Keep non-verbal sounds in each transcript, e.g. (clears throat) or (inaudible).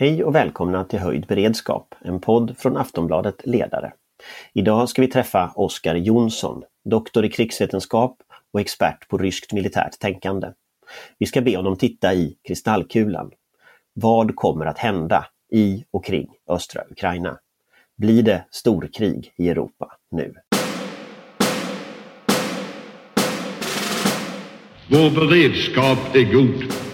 Hej och välkomna till Höjd beredskap, en podd från Aftonbladet Ledare. Idag ska vi träffa Oskar Jonsson, doktor i krigsvetenskap och expert på ryskt militärt tänkande. Vi ska be honom titta i kristallkulan. Vad kommer att hända i och kring östra Ukraina? Blir det storkrig i Europa nu? Vår beredskap är god.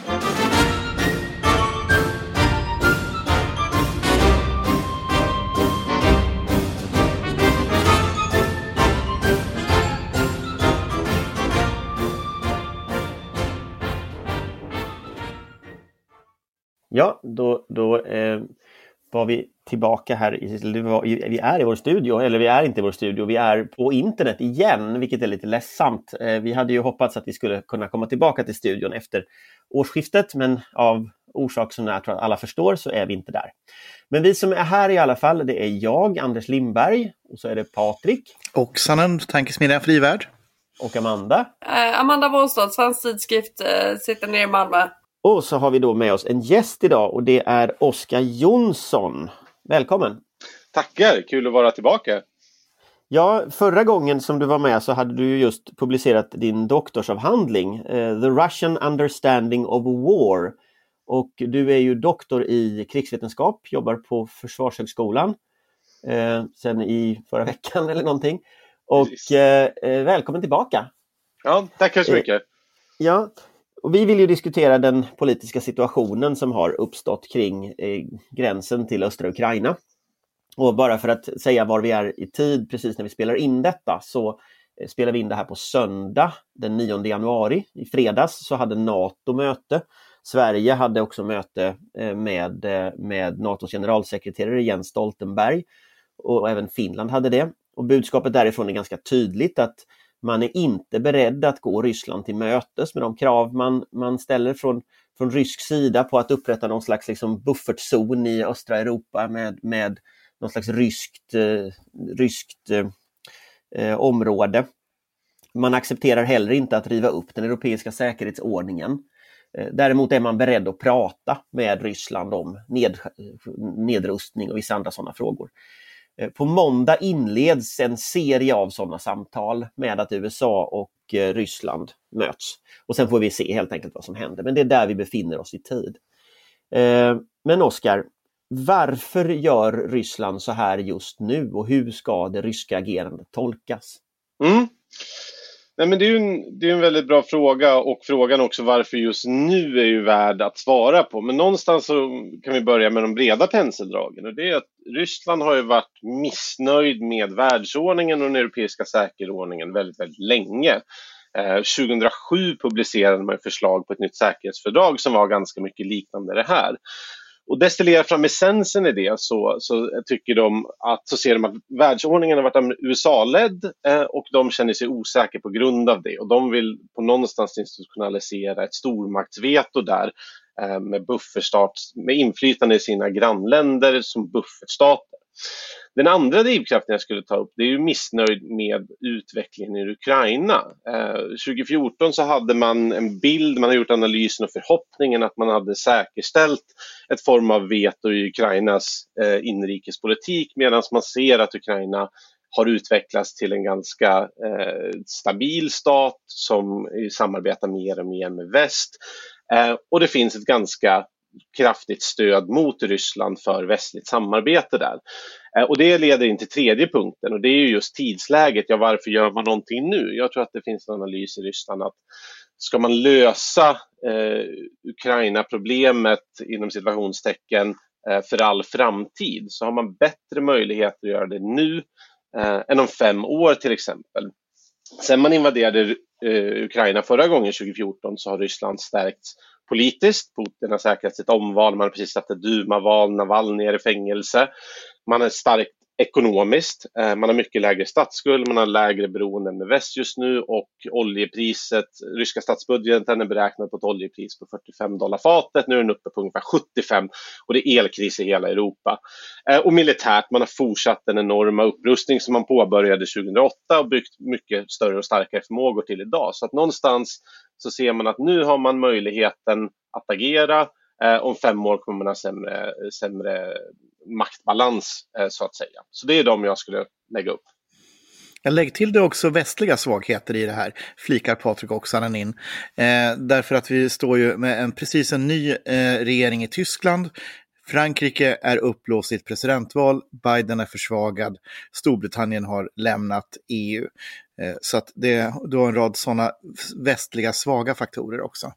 Ja, då, då eh, var vi tillbaka här. I, vi är i vår studio, eller vi är inte i vår studio, vi är på internet igen, vilket är lite ledsamt. Eh, vi hade ju hoppats att vi skulle kunna komma tillbaka till studion efter årsskiftet, men av orsak som jag tror att alla förstår så är vi inte där. Men vi som är här i alla fall, det är jag, Anders Lindberg, och så är det Patrik. Och Sanand, Tankesmedjan Frivärd. Och Amanda. Uh, Amanda Wåhlstad, Svensk Tidskrift, uh, sitter nere i Malmö. Och så har vi då med oss en gäst idag och det är Oskar Jonsson. Välkommen! Tackar! Kul att vara tillbaka! Ja, förra gången som du var med så hade du just publicerat din doktorsavhandling uh, The Russian Understanding of War. Och du är ju doktor i krigsvetenskap, jobbar på Försvarshögskolan uh, sen i förra veckan (laughs) eller någonting. Och uh, välkommen tillbaka! Ja, tackar så mycket! Ja, och vi vill ju diskutera den politiska situationen som har uppstått kring eh, gränsen till östra Ukraina. Och bara för att säga var vi är i tid precis när vi spelar in detta så eh, spelar vi in det här på söndag den 9 januari. I fredags så hade NATO möte. Sverige hade också möte eh, med, eh, med NATOs generalsekreterare Jens Stoltenberg och även Finland hade det. Och budskapet därifrån är ganska tydligt att man är inte beredd att gå Ryssland till mötes med de krav man, man ställer från, från rysk sida på att upprätta någon slags liksom buffertzon i östra Europa med, med någon slags ryskt, eh, ryskt eh, eh område. Man accepterar heller inte att riva upp den europeiska säkerhetsordningen. Eh, däremot är man beredd att prata med Ryssland om ned, eh, nedrustning och vissa andra sådana frågor. Eh, på måndag inleds en serie av sådana samtal med att USA och eh, Ryssland möts. Och sen får vi se helt enkelt vad som händer, men det är där vi befinner oss i tid. Eh, men Oskar, varför gör Ryssland så här just nu och hur ska det ryska agerandet tolkas? Mm. Nej, men det är ju en, det är en väldigt bra fråga och frågan också varför just nu är ju värd att svara på. Men någonstans så kan vi börja med de breda penseldragen och det är att Ryssland har ju varit missnöjd med världsordningen och den europeiska säkerhetsordningen väldigt, väldigt länge. Eh, 2007 publicerade man förslag på ett nytt säkerhetsfördrag som var ganska mycket liknande det här och destillerar fram essensen i det så, så tycker de att så ser de att världsordningen har varit USA-ledd eh, och de känner sig osäkra på grund av det och de vill på någonstans institutionalisera ett stormaktsveto där eh, med med inflytande i sina grannländer som buffertstater. Den andra drivkraften jag skulle ta upp det är ju missnöjd med utvecklingen i Ukraina. Eh, 2014 så hade man en bild, man har gjort analysen och förhoppningen att man hade säkerställt ett form av veto i Ukrainas eh, inrikespolitik medan man ser att Ukraina har utvecklats till en ganska eh, stabil stat som samarbetar mer och mer med väst. Eh, och det finns ett ganska kraftigt stöd mot Ryssland för västligt samarbete där. Eh, och det leder in till tredje punkten och det är just tidsläget. Ja, varför gör man någonting nu? Jag tror att det finns en analys i Ryssland att ska man lösa eh, Ukraina-problemet inom situationstecken eh, för all framtid så har man bättre möjlighet att göra det nu eh, än om fem år till exempel. Sen man invaderade eh, Ukraina förra gången 2014 så har Ryssland stärkts politiskt. Putin har säkrat sitt omval, man har precis haft ett dumaval, Navalnyj Navalny är i fängelse. Man är starkt ekonomiskt. Eh, man har mycket lägre statsskuld, man har lägre beroende med väst just nu och oljepriset, ryska statsbudgeten är beräknad på ett oljepris på 45 dollar fatet. Nu är den uppe på ungefär 75 och det är elkris i hela Europa. Eh, och militärt, man har fortsatt den enorma upprustning som man påbörjade 2008 och byggt mycket större och starkare förmågor till idag. Så att någonstans så ser man att nu har man möjligheten att agera Eh, om fem år kommer man ha sämre, sämre maktbalans eh, så att säga. Så det är de jag skulle lägga upp. Jag lägger till det också västliga svagheter i det här, flikar Patrik Oksanen in. Eh, därför att vi står ju med en, precis en ny eh, regering i Tyskland. Frankrike är upplåst i ett presidentval, Biden är försvagad, Storbritannien har lämnat EU. Eh, så att det är har en rad sådana västliga svaga faktorer också.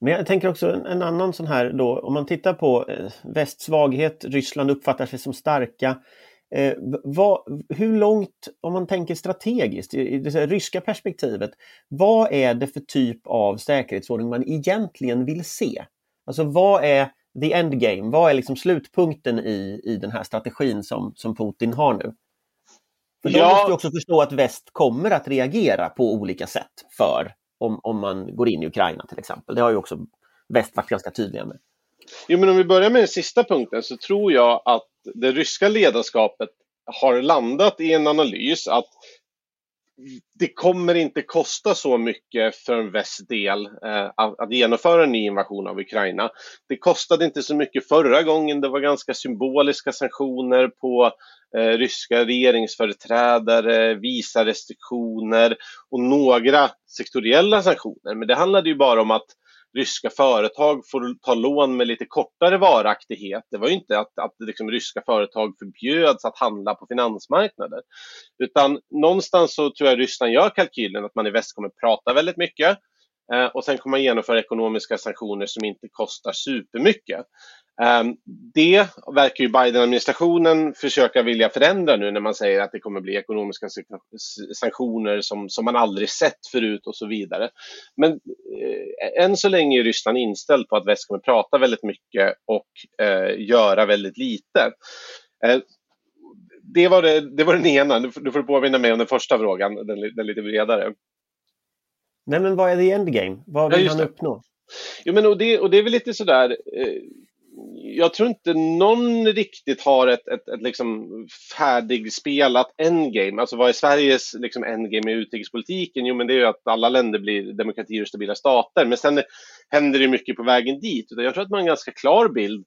Men jag tänker också en, en annan sån här då, om man tittar på eh, västsvaghet, Ryssland uppfattar sig som starka. Eh, vad, hur långt, om man tänker strategiskt, i det ryska perspektivet, vad är det för typ av säkerhetsordning man egentligen vill se? Alltså vad är the endgame? Vad är liksom slutpunkten i, i den här strategin som, som Putin har nu? För ja. de måste också förstå att väst kommer att reagera på olika sätt för om, om man går in i Ukraina till exempel. Det har ju också väst varit ganska tydliga med. Jo, men om vi börjar med den sista punkten så tror jag att det ryska ledarskapet har landat i en analys att det kommer inte kosta så mycket för en västs del eh, att, att, genomföra en ny invasion av Ukraina. Det kostade inte så mycket förra gången. Det var ganska symboliska sanktioner på eh, ryska regeringsföreträdare, visa restriktioner och några sektoriella sanktioner. Men det handlade ju bara om att ryska företag får ta lån med lite kortare varaktighet. Det var ju inte att, att liksom ryska företag förbjöds att handla på finansmarknader. Utan någonstans så tror jag Ryssland gör kalkylen att man i väst kommer prata väldigt mycket eh, och sen kommer man genomföra ekonomiska sanktioner som inte kostar supermycket. Ehm, det verkar ju Biden-administrationen försöka vilja förändra nu när man säger att det kommer bli ekonomiska sanktioner som, som man aldrig sett förut och så vidare. Men eh, än så länge är Ryssland inställd på att väst kommer prata väldigt mycket och eh, göra väldigt lite. Eh, det, var det, det var den ena, du får påminna mig om den första frågan, den, den lite bredare. Nej men vad är the endgame? Vad vill ja, han uppnå? Jo, men och det, och det är väl lite sådär, eh, jag tror inte någon riktigt har ett, ett, ett liksom färdigspelat endgame. Alltså vad är Sveriges liksom endgame i utrikespolitiken? Jo, men det är ju att alla länder blir demokratier och stabila stater. Men sen händer det mycket på vägen dit. Jag tror att man har en ganska klar bild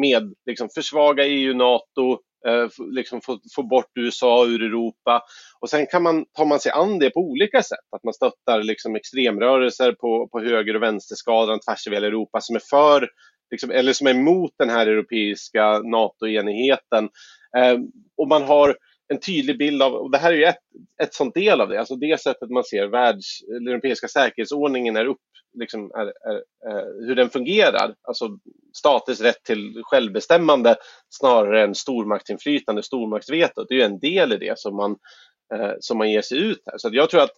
med liksom försvaga EU, NATO, eh, liksom få, få bort USA ur Europa. Och sen kan man, tar man sig an det på olika sätt. Att man stöttar liksom extremrörelser på, på höger och vänsterskalan tvärs över Europa som är för liksom, eller som är emot den här europeiska NATO-enigheten. Eh, och man har en tydlig bild av, och det här är ju ett, ett sånt del av det, alltså det sättet man ser världs, den europeiska säkerhetsordningen är upp, liksom är, är, är, hur den fungerar. Alltså staters rätt till självbestämmande snarare än stormaktsinflytande, stormaktsvetot. Det är ju en del i det som man, eh, som man ger sig ut här. Så jag tror att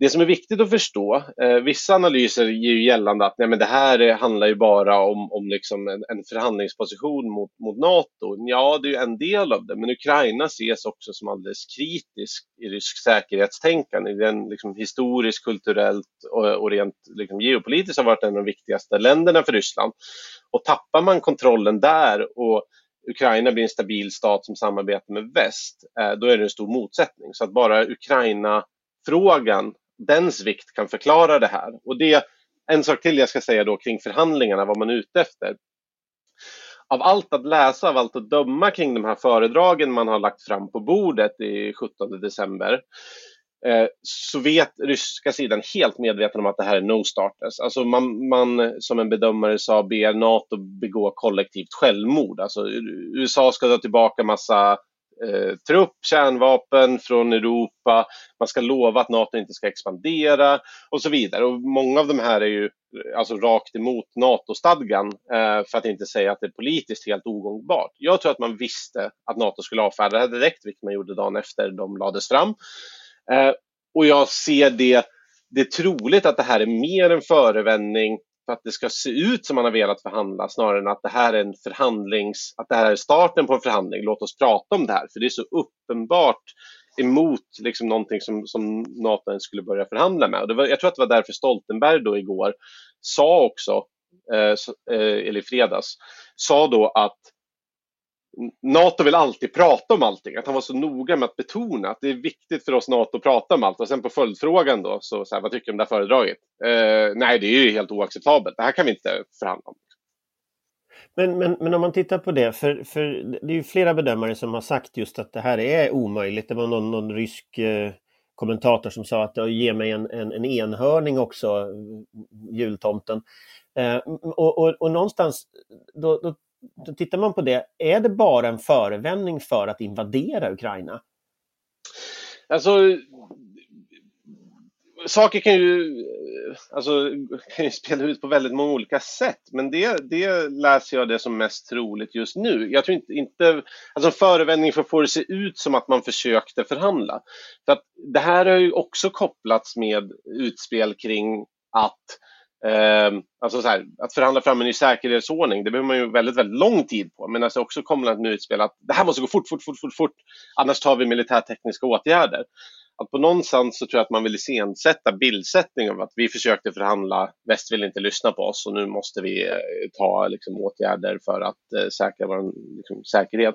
det som är viktigt att förstå, eh, vissa analyser ger ju gällande att nej, men det här eh, handlar ju bara om, om liksom en, en förhandlingsposition mot, mot Nato. Ja, det är en del av det, men Ukraina ses också som alldeles kritisk i rysk säkerhetstänkande. Den liksom historiskt, kulturellt och, och rent liksom geopolitiskt har varit en av de viktigaste länderna för Ryssland. Och tappar man kontrollen där och Ukraina blir en stabil stat som samarbetar med väst, eh, då är det en stor motsättning. Så att bara Ukraina frågan dens vikt kan förklara det här. Och det, en sak till jag ska säga då kring förhandlingarna, vad man är ute efter. Av allt att läsa, av allt att döma kring de här föredragen man har lagt fram på bordet i 17 december eh, så vet ryska sidan helt medveten om att det här är no-starters. Alltså man, man, som en bedömare sa, ber NATO begå kollektivt självmord. Alltså USA ska ta tillbaka massa eh, trupp, kärnvapen från Europa, man ska lova att NATO inte ska expandera och så vidare. Och många av de här är ju alltså rakt emot NATO-stadgan eh, för att inte säga att det är politiskt helt ogångbart. Jag tror att man visste att NATO skulle avfärda det här direkt, vilket man gjorde dagen efter de lades fram. Eh, och jag ser det, det är troligt att det här är mer en förevändning för att det ska se ut som man har velat förhandla snarare än att det här är en förhandlings, att det här är starten på en förhandling. Låt oss prata om det här, för det är så uppenbart emot liksom någonting som, som NATO skulle börja förhandla med. Och det var, jag tror att det var därför Stoltenberg då igår sa också, eh, eh eller i fredags, sa då att NATO vill alltid prata om allting, att han var så noga med att betona att det är viktigt för oss NATO att prata om allt. Och sen på följdfrågan då, så, så här, vad tycker du om det här föredraget? Eh, nej, det är ju helt oacceptabelt. Det här kan vi inte förhandla om. Men, men, men om man tittar på det, för, för det är ju flera bedömare som har sagt just att det här är omöjligt. Det var någon, någon rysk eh, kommentator som sa att ge mig en, en, en enhörning också, jultomten. Eh, och, och, och någonstans, då, då, då tittar man på det, är det bara en förevändning för att invadera Ukraina? Alltså, saker kan ju, alltså, kan ju spela ut på väldigt många olika sätt, men det, det läser jag det som mest troligt just nu. Jag tror inte, inte alltså förevändning för att få det se ut som att man försökte förhandla. För att det här har ju också kopplats med utspel kring att Eh, Ehm, alltså så här, att förhandla fram en ny säkerhetsordning, det behöver man ju väldigt, väldigt lång tid på. Men alltså också kommer ett utspel att det här måste gå fort, fort, fort, fort, fort, annars tar vi militärtekniska åtgärder att på någonstans så tror jag att man vill iscensätta bildsättning av att vi försökte förhandla, väst vill inte lyssna på oss och nu måste vi eh, ta liksom, åtgärder för att eh, säkra vår liksom, säkerhet.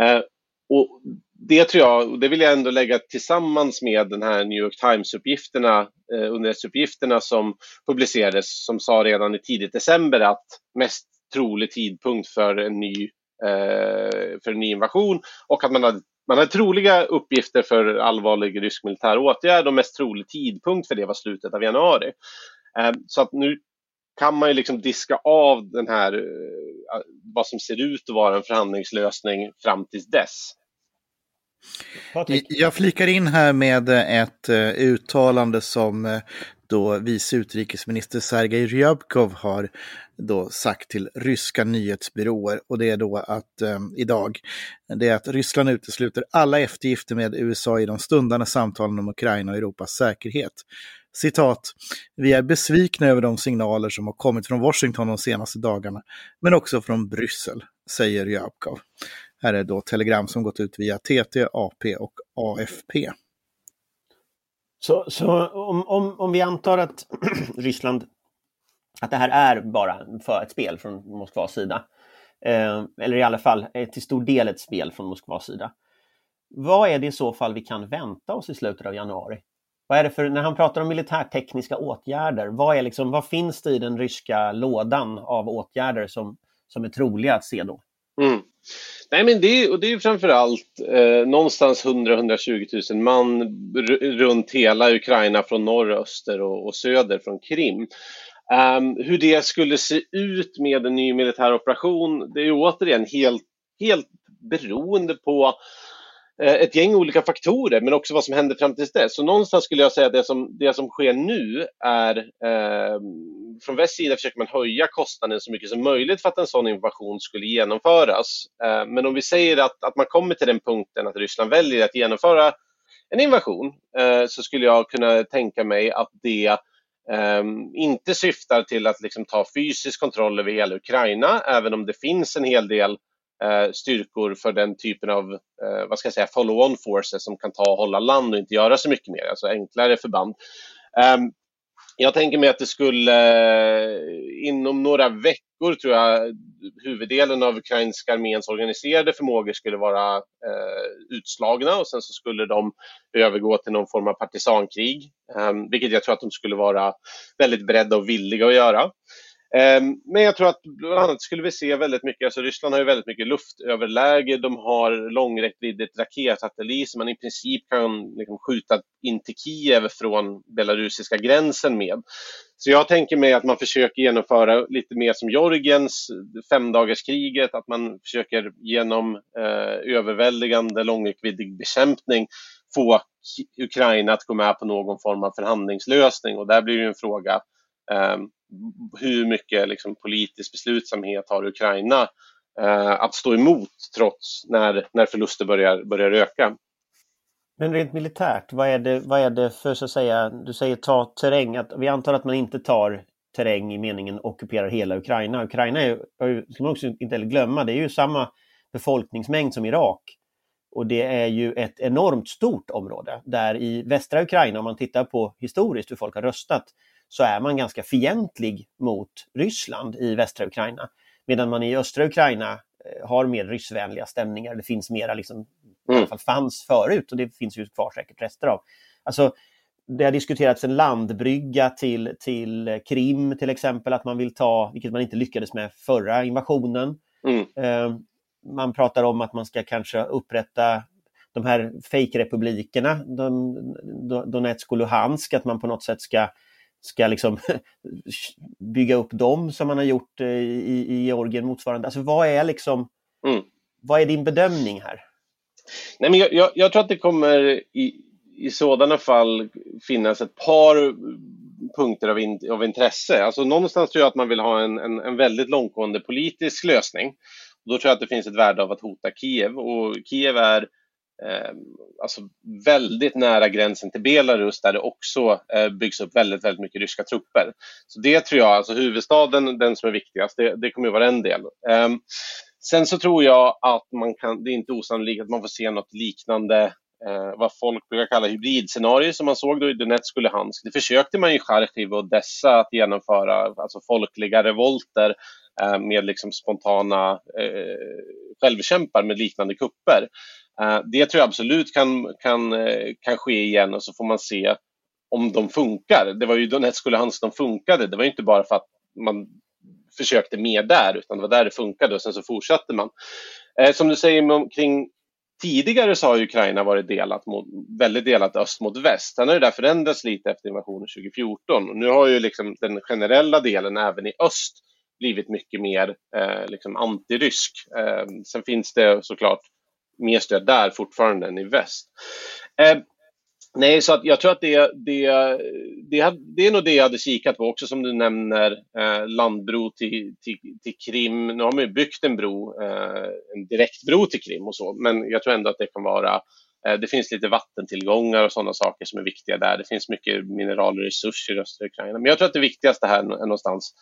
Eh, och det tror jag, och det vill jag ändå lägga tillsammans med den här New York Times-uppgifterna, eh, underrättelseuppgifterna som publicerades, som sa redan i tidigt december att mest trolig tidpunkt för en ny, eh, för en ny invasion och att man hade man hade troliga uppgifter för allvarlig rysk militär åtgärd och mest trolig tidpunkt för det var slutet av januari. Eh, så att nu kan man ju liksom diska av den här, eh, vad som ser ut att vara en förhandlingslösning fram tills dess. Jag flikar in här med eh, ett eh, uttalande som då vice utrikesminister Sergej Ryabkov har då sagt till ryska nyhetsbyråer och det är då att eh, idag, det är att Ryssland utesluter alla eftergifter med USA i de stundande samtalen om Ukraina och Europas säkerhet. Citat, vi är besvikna över de signaler som har kommit från Washington de senaste dagarna, men också från Bryssel, säger Ryabkov. Här är då telegram som gått ut via TT, AP och AFP. Så, så om, om, om vi antar att (clears throat) Ryssland, att det här är bara för ett spel från Moskvas sida, eh, eller i alla fall till stor del ett spel från Moskvas sida. Vad är det i så fall vi kan vänta oss i slutet av januari? Vad är det för, när han pratar om militärtekniska åtgärder, vad, är liksom, vad finns det i den ryska lådan av åtgärder som, som är troliga att se då? Mm. Nej, men det, är, och det är framförallt eh, någonstans 100-120 000 man runt hela Ukraina från norr, öster och, och söder från Krim. Um, hur det skulle se ut med en ny militär operation, det är återigen helt, helt beroende på Eh, ett gäng olika faktorer, men också vad som händer fram tills dess. Så någonstans skulle jag säga att det som, det som sker nu är eh, från väst sida försöker man höja kostnaden så mycket som möjligt för att en sån invasion skulle genomföras. Eh, men om vi säger att, att man kommer till den punkten att Ryssland väljer att genomföra en invasion eh, så skulle jag kunna tänka mig att det Um, inte syftar till att liksom ta fysisk kontroll över hela Ukraina, även om det finns en hel del Eh, styrkor för den typen av eh, vad ska jag säga, follow-on forces som kan ta och hålla land och inte göra så mycket mer, alltså enklare förband. Um, jag tänker mig att det skulle eh, inom några veckor tror jag huvuddelen av ukrainska arméns organiserade förmågor skulle vara eh, utslagna och sen så skulle de övergå till någon form av partisankrig, eh, vilket jag tror att de skulle vara väldigt beredda och villiga att göra. Ehm, men jag tror att bland annat skulle vi se väldigt mycket, alltså Ryssland har ju väldigt mycket luftöverläge, de har långräckviddigt raketsatellit som man i princip kan liksom skjuta in till Kiev från belarusiska gränsen med. Så jag tänker mig att man försöker genomföra lite mer som Georgiens femdagarskriget, att man försöker genom eh, överväldigande långräckviddig bekämpning få Ukraina att gå med på någon form av förhandlingslösning och där blir det en fråga um, hur mycket liksom, politisk beslutsamhet har Ukraina eh, att stå emot trots när, när förluster börjar, börjar öka. Men rent militärt, vad är det, vad är det för så att säga, du säger ta terräng, att vi antar att man inte tar terräng i meningen ockuperar hela Ukraina. Ukraina är, ska man också inte glömma, det är ju samma befolkningsmängd som Irak. Och det är ju ett enormt stort område där i västra Ukraina, om man tittar på historiskt hur folk har röstat, så är man ganska fientlig mot Ryssland i västra Ukraina. Medan man i östra Ukraina eh, har mer ryssvänliga stämningar. Det finns mera, liksom, mm. i alla Mm. fall fanns förut och det finns ju kvar säkert rester av. Alltså, det har diskuterats en landbrygga till, till Krim till exempel, att man vill ta, vilket man inte lyckades med förra invasionen. Mm. Eh, man pratar om att man ska kanske upprätta de här fejkrepublikerna, Don- Donetsk och Luhansk, att man på något sätt ska, ska liksom (laughs) bygga upp dem som man har gjort eh, i, i Georgien motsvarande. Alltså vad är liksom, Mm. vad är din bedömning här? Nej, men jag, jag, jag tror att det kommer i, i sådana fall finnas ett par punkter av, in, av intresse. Alltså någonstans tror jag att man vill ha en, en, en väldigt långtgående politisk lösning. Och då tror jag att det finns ett värde av att hota Kiev och Kiev är Ehm, alltså väldigt nära gränsen till Belarus där det också eh, byggs upp väldigt, väldigt mycket ryska trupper. Så det tror jag, alltså huvudstaden, den som är viktigast, det, det kommer att vara en del. Ehm, sen så tror jag att man kan, det är inte osannolikt att man får se något liknande Eh, vad folk brukar kalla hybridscenarier som man såg då i Donetsk och Luhansk. Det försökte man i Charkiv och Odessa att genomföra, alltså folkliga revolter eh, med liksom spontana eh, självkämpar med liknande kupper. Eh, det tror jag absolut kan, kan, eh, kan ske igen och så får man se om de funkar. Det var ju Donetsk och Luhansk de funkade. Det var ju inte bara för att man försökte mer där, utan det var där det funkade och sen så fortsatte man. Eh, som du säger om- kring Tidigare så har Ukraina varit delat mot, väldigt delat öst mot väst. Sen har det där förändrats lite efter invasionen 2014. Och nu har ju liksom den generella delen även i öst blivit mycket mer eh, liksom antirysk. Eh, sen finns det såklart mer stöd där fortfarande än i väst. Eh, nej, så att jag tror att det, det, det, det är nog det jag hade kikat på också som du nämner, eh, landbro till, till, till Krim. Nu har man ju byggt en bro, eh, en direktbro till Krim och så, men jag tror ändå att det kan vara eh, det finns lite vattentillgångar och sådana saker som är viktiga där. Det finns mycket mineraler och resurser i östra Ukraina. Men jag tror att det viktigaste här är någonstans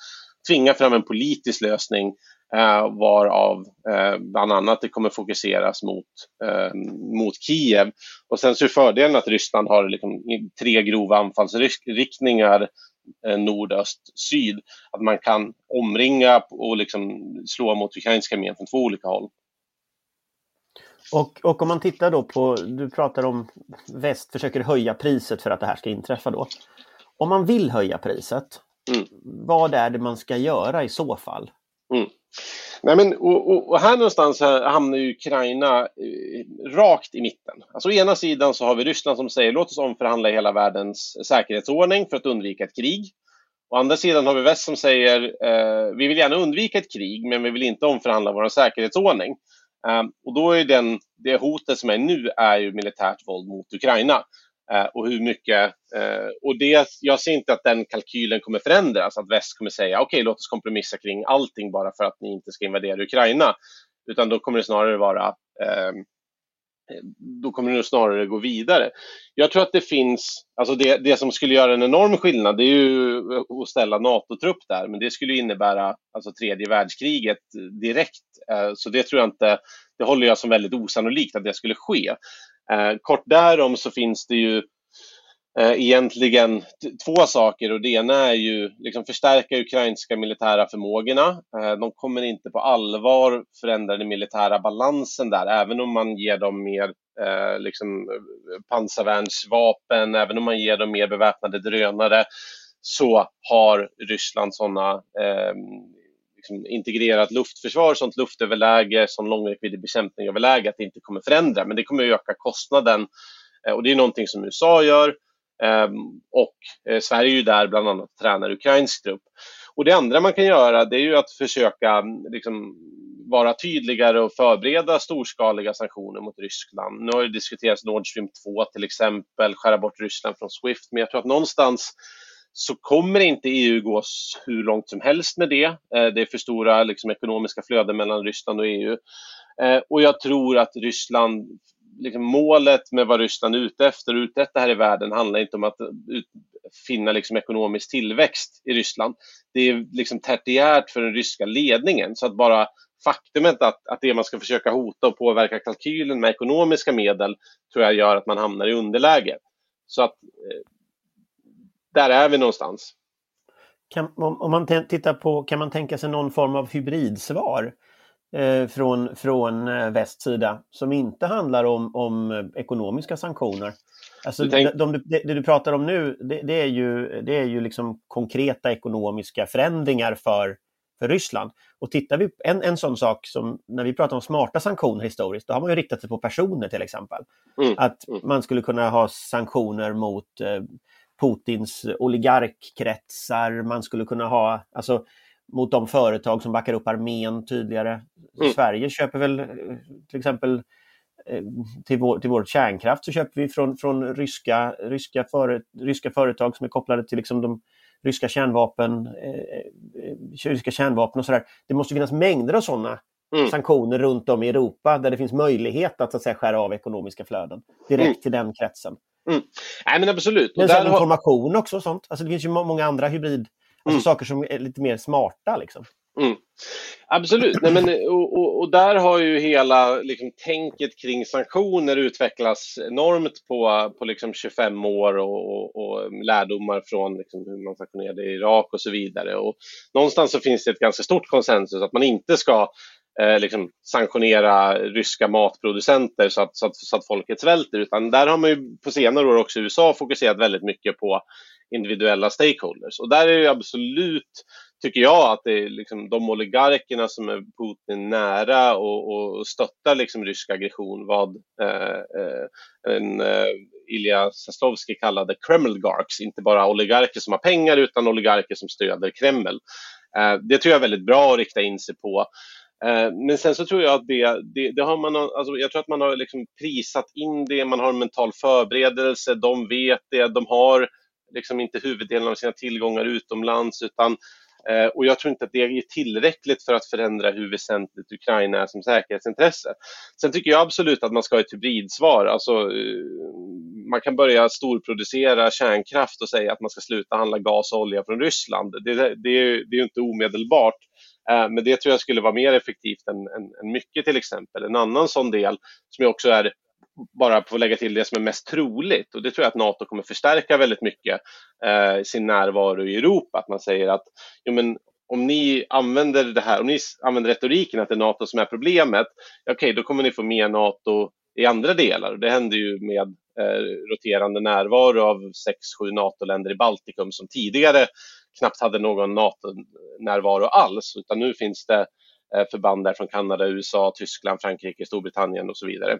tvinga fram en politisk lösning varav eh, bland annat det kommer fokuseras mot, eh, mot Kiev. Och sen så är fördelen att Ryssland har liksom tre grova anfallsriktningar eh, nord, öst, syd. Att man kan omringa och liksom slå mot ukrainska armén från två olika håll. Och, och om man tittar då på, du pratar om väst försöker höja priset för att det här ska inträffa då. Om man vill höja priset, Mm. vad är det man ska göra i så fall? Nej, men, och, och, och här någonstans hamnar ju Ukraina eh, rakt i mitten. Alltså, å ena sidan så har vi Ryssland som säger låt oss omförhandla hela världens säkerhetsordning för att undvika ett krig. Å andra sidan har vi väst som säger eh, vi vill gärna undvika ett krig men vi vill inte omförhandla vår säkerhetsordning. Eh, och då är den, det hotet som är nu är ju militärt våld mot Ukraina. Eh, och hur mycket, eh, och det, jag ser inte att den kalkylen kommer förändras, att väst kommer säga okej låt oss kompromissa kring allting bara för att ni inte ska invadera Ukraina. Utan då kommer det snarare vara eh, då kommer det snarare gå vidare. Jag tror att det finns, alltså det, det som skulle göra en enorm skillnad det är ju att ställa NATO-trupp där, men det skulle innebära alltså tredje världskriget direkt. Eh, så det tror jag inte, det håller jag som väldigt osannolikt att det skulle ske. Eh, Kort därom så finns det ju eh, egentligen två saker och det ena är ju liksom förstärka ukrainska militära förmågorna. Eh, De kommer inte på allvar förändra den militära balansen där, även om man ger dem mer eh, liksom, pansarvärnsvapen, även om man ger dem mer beväpnade drönare, så har Ryssland sådana eh, liksom integrerat luftförsvar, sånt luftöverläge, sån långräckviddig bekämpning överläge att det inte kommer förändra. Men det kommer att öka kostnaden eh, och det är någonting som USA gör. Ehm, och eh, Sverige är ju där bland annat tränar ukrainsk trupp. Och det andra man kan göra det är ju att försöka mm, liksom, vara tydligare och förbereda storskaliga sanktioner mot Ryssland. Nu har det diskuterats Nord Stream 2 till exempel, skära bort Ryssland från Swift, men jag tror att någonstans så kommer inte EU gå hur långt som helst med det. Eh, det är för stora liksom, ekonomiska flöden mellan Ryssland och EU. Eh, och jag tror att Ryssland, liksom, målet med vad Ryssland är ute efter och ute efter här i världen handlar inte om att ut, finna liksom, ekonomisk tillväxt i Ryssland. Det är liksom tertiärt för den ryska ledningen. Så att bara faktumet att, att det man ska försöka hota och påverka kalkylen med ekonomiska medel tror jag gör att man hamnar i underläge. Så att eh, där är vi någonstans. Kan, om, om man tittar på, kan man tänka sig någon form av hybridsvar? eh, från, från eh, västs sida som inte handlar om, om eh, ekonomiska sanktioner. Alltså, tänk- de, de, det, det du pratar om nu, det, det är ju, det är ju liksom konkreta ekonomiska förändringar för, för Ryssland. Och tittar vi en, en sån sak som när vi pratar om smarta sanktioner historiskt, då har man ju riktat sig på personer till exempel. Mm, Att mm. man skulle kunna ha sanktioner mot eh, Putins oligarkkretsar, man skulle kunna ha, alltså mot de företag som backar upp armén tydligare. Mm. Sverige köper väl eh, till exempel eh, till vår, till vår kärnkraft så köper vi från, från ryska, ryska, före, ryska företag som är kopplade till liksom de ryska kärnvapen, eh, eh, ryska kärnvapen och sådär. Det måste finnas mängder av sådana Mm. sanktioner runt om i Europa där det finns möjlighet att, så att säga, skära av ekonomiska flöden direkt Mm. till den kretsen. Nej men absolut. Men sen har- information också och sånt. Alltså det finns ju må- många andra hybrid, alltså Mm. saker som är lite mer smarta liksom. Mm. Absolut, Nej, men, och, och, och där har ju hela liksom, tänket kring sanktioner utvecklats enormt på, på liksom 25 år och, och, lärdomar från liksom, hur man sanktionerade Irak och så vidare. Och någonstans så finns det ett ganska stort konsensus att man inte ska eh, liksom, sanktionera ryska matproducenter så att, så, att, så att folket svälter, utan där har man ju på senare år också i USA fokuserat väldigt mycket på individuella stakeholders. Och där är det absolut tycker jag att det är liksom de oligarkerna som är Putin nära och, och stöttar liksom rysk aggression vad eh, eh en, eh, Ilja Sestovski kallade Kremlgarks, inte bara oligarker som har pengar utan oligarker som stöder Kreml. Eh, det tror jag är väldigt bra att rikta in sig på. Eh, men sen så tror jag att det, det, det har man, alltså jag tror att man har liksom prisat in det, man har en mental förberedelse, de vet det, de har liksom inte huvuddelen av sina tillgångar utomlands utan eh, och jag tror inte att det är tillräckligt för att förändra hur väsentligt Ukraina är som säkerhetsintresse. Sen tycker jag absolut att man ska ha ett hybridsvar. Alltså, eh, man kan börja storproducera kärnkraft och säga att man ska sluta handla gas och olja från Ryssland. Det, det, det är ju inte omedelbart. Eh, men det tror jag skulle vara mer effektivt än, än, än mycket till exempel. En annan sån del som jag också är bara på att lägga till det som är mest troligt och det tror jag att Nato kommer förstärka väldigt mycket eh, sin närvaro i Europa. Att man säger att jo, men om ni använder det här, om ni använder retoriken att det är Nato som är problemet, okej, då kommer ni få med Nato i andra delar. Det händer ju med eh, roterande närvaro av sex, sju NATO-länder i Baltikum som tidigare knappt hade någon NATO-närvaro alls, utan nu finns det eh, förband där från Kanada, USA, Tyskland, Frankrike, Storbritannien och så vidare.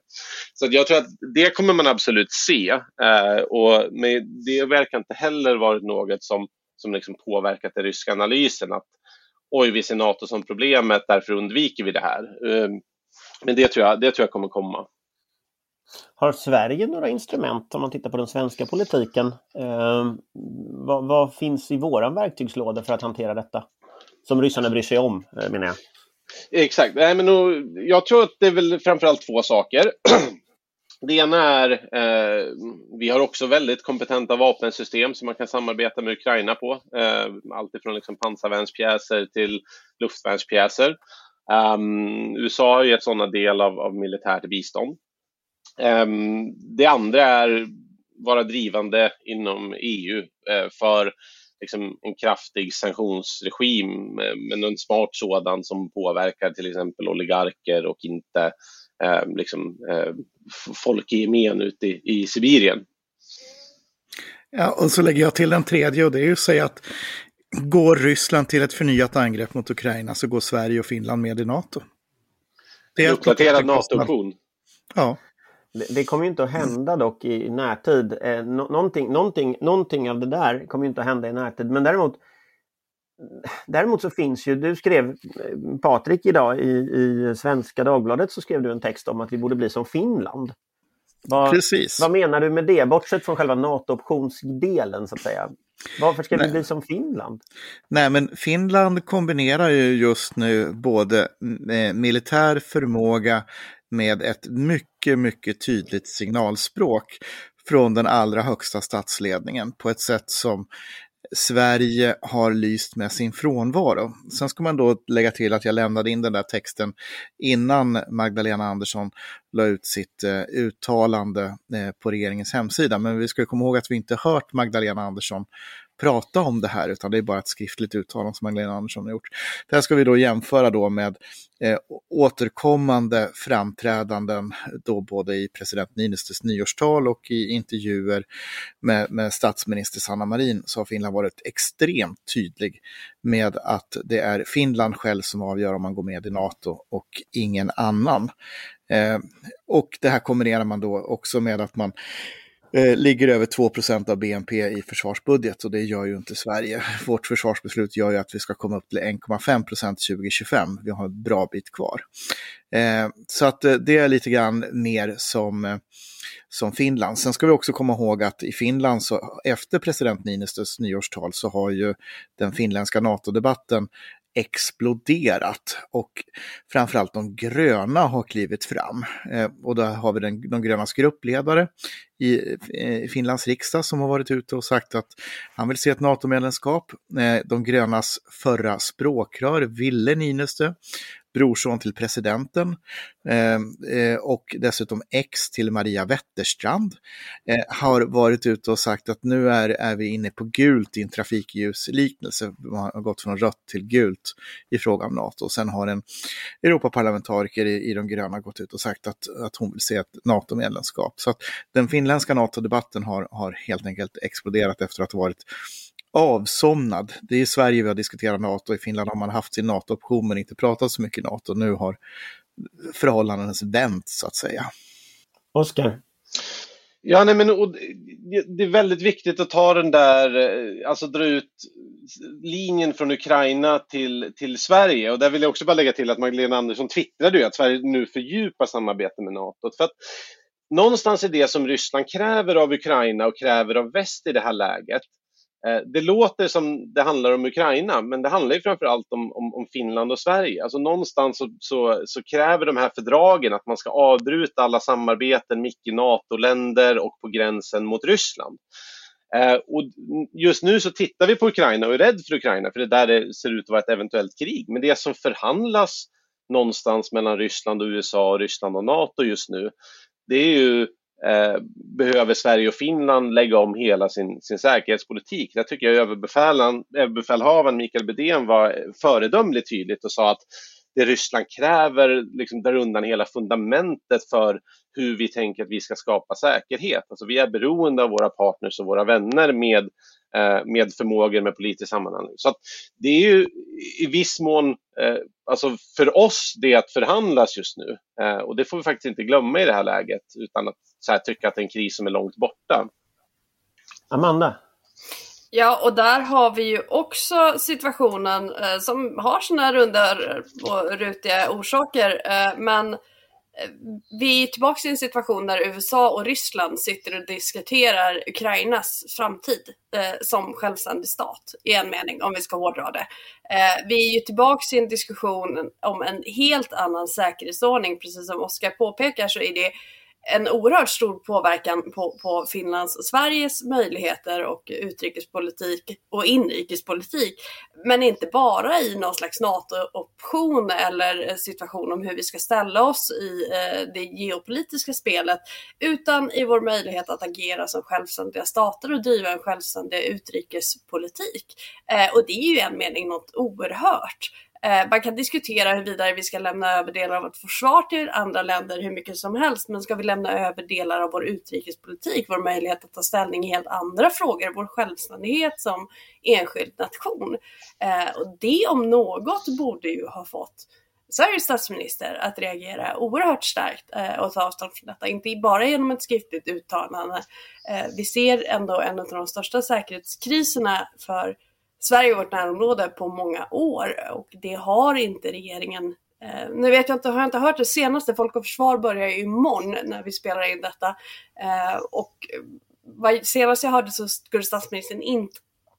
Så att jag tror att det kommer man absolut se. Eh, och men det verkar inte heller varit något som, som liksom påverkat den ryska analysen att oj, vi ser NATO som problemet, därför undviker vi det här. Eh, men det tror jag, det tror jag kommer komma. Har Sverige några instrument om man tittar på den svenska politiken? Eh, vad, vad finns i våran verktygslåda för att hantera detta? Som ryssarna bryr sig om, eh, menar jag. Exakt. Nej, men nog, jag tror att det är väl framförallt två saker. (clears throat) Det ena är, eh, vi har också väldigt kompetenta vapensystem som man kan samarbeta med Ukraina på. Eh, Alltifrån liksom pansarvärnspjäser till luftvärnspjäser. Um, USA har gett sådana del av, av militärt bistånd. Um, det andra är vara drivande inom EU eh, för liksom, en kraftig sanktionsregim, eh, men en smart sådan som påverkar till exempel oligarker och inte eh, liksom, eh, folk i gemen ute i, i Sibirien. Ja, och så lägger jag till en tredje och det är ju att säga att går Ryssland till ett förnyat angrepp mot Ukraina så går Sverige och Finland med i NATO. En är uppdaterad en kostnad. NATO-option. Ja, Det, det kommer ju inte att hända dock i, närtid. Eh, nå- någonting, någonting, någonting av det där kommer ju inte att hända i närtid. Men däremot, däremot så finns ju, du skrev, eh, Patrik idag i, i Svenska Dagbladet så skrev du en text om att vi borde bli som Finland. Vad, precis. vad menar du med det? Bortsett från själva NATO-optionsdelen så att säga. Varför ska vi Nej. bli som Finland? Nej, men Finland kombinerar ju just nu både eh, militär förmåga med ett mycket, mycket tydligt signalspråk från den allra högsta statsledningen på ett sätt som Sverige har lyst med sin frånvaro. Sen ska man då lägga till att jag lämnade in den där texten innan Magdalena Andersson la ut sitt eh, uttalande eh, på regeringens hemsida. Men vi ska komma ihåg att vi inte hört Magdalena Andersson prata om det här, utan det är bara ett skriftligt uttalande som Magdalena Andersson har gjort. Det här ska vi då jämföra då med eh, återkommande framträdanden, då både i president Niinistös nyårstal och i intervjuer med, med statsminister Sanna Marin, så har Finland varit extremt tydlig med att det är Finland själv som avgör om man går med i NATO och ingen annan. Eh, och det här kombinerar man då också med att man eh, ligger över 2% av BNP i försvarsbudget och det gör ju inte Sverige. (laughs) Vårt försvarsbeslut gör ju att vi ska komma upp till 1,5% 2025. Vi har en bra bit kvar. Eh, så att eh, det är lite grann mer som, eh, som Finland. Sen ska vi också komma ihåg att i Finland, så, efter president Niinistös nyårstal, så har ju den finländska NATO-debatten exploderat och framförallt de gröna har klivit fram. Eh, och där har vi den, de grönas gruppledare i, eh, Finlands riksdag som har varit ute och sagt att han vill se ett NATO-medlemskap. Eh, de grönas förra språkrör, Ville Niinistö, brorson till presidenten eh, eh, och dessutom ex till Maria Wetterstrand, eh, har varit ute och sagt att nu är, är vi inne på gult i en trafikljusliknelse. Man har gått från rött till gult i fråga om NATO. Sen har en Europaparlamentariker i, i de gröna gått ut och sagt att, att hon vill se ett NATO-medlemskap. Så att den finländska NATO-debatten har, har helt enkelt exploderat efter att ha varit avsomnad. Det är i Sverige vi har diskuterat NATO, i Finland har man haft sin NATO-option men inte pratat så mycket NATO. Nu har förhållandena vänt så att säga. Oskar? Ja, nej, men det är väldigt viktigt att ta den där, eh, alltså dra ut linjen från Ukraina till, till Sverige. Och där vill jag också bara lägga till att Magdalena Andersson twittrade ju att Sverige nu fördjupar samarbetet med NATO. För att någonstans är det som Ryssland kräver av Ukraina och kräver av väst i det här läget, Eh, det låter som det handlar om Ukraina, men det handlar ju framför allt om, om, om Finland och Sverige. Alltså någonstans så, så, så, kräver de här fördragen att man ska avbryta alla samarbeten med icke-NATO-länder och på gränsen mot Ryssland. Eh, och just nu så tittar vi på Ukraina och är rädd för Ukraina, för det är där det ser ut att vara ett eventuellt krig. Men det som förhandlas någonstans mellan Ryssland och USA och Ryssland och NATO just nu, det är ju Eh, behöver Sverige och Finland lägga om hela sin, sin säkerhetspolitik. Där tycker jag överbefälhavaren Mikael Bedén var föredömligt tydligt och sa att det Ryssland kräver liksom drar undan hela fundamentet för hur vi tänker att vi ska skapa säkerhet. Alltså vi är beroende av våra partners och våra vänner med Eh, med förmågor med politisk sammanhang. Så det är ju i viss mån, eh, alltså för oss, det att förhandlas just nu. Eh, och det får vi faktiskt inte glömma i det här läget utan att så här, tycka att det är en kris som är långt borta. Amanda? Ja, och där har vi ju också situationen eh, som har sina runda och rutiga orsaker, eh, men eh, vi är tillbaka i en situation där USA och Ryssland sitter och diskuterar Ukrainas framtid eh, som självständig stat i en mening, om vi ska hårdra det. Eh, vi är ju tillbaka i en diskussion om en helt annan säkerhetsordning, precis som Oskar påpekar så är det en oerhört stor påverkan på, på Finlands och Sveriges möjligheter och utrikespolitik och inrikespolitik. Men inte bara i någon slags NATO-option eller situation om hur vi ska ställa oss i eh, det geopolitiska spelet, utan i vår möjlighet att agera som självständiga stater och driva en självständig utrikespolitik. Eh, och det är ju i en mening något oerhört. Eh, man kan diskutera huruvida vi ska lämna över delar av vårt försvar till andra länder hur mycket som helst, men ska vi lämna över delar av vår utrikespolitik, vår möjlighet att ta ställning i helt andra frågor, vår självständighet som enskild nation. Eh, och det om något borde ju ha fått Sveriges statsminister att reagera oerhört starkt eh, och ta avstånd från detta, inte bara genom ett skriftligt uttalande. Eh, vi ser ändå en av de största säkerhetskriserna för Sverige och vårt närområde på många år och det har inte regeringen eh, nu vet jag inte, har jag inte hört det senaste, Folk och Försvar börjar ju imorgon när vi spelar in detta. Eh, och vad, senast jag hörde så skulle statsministern inte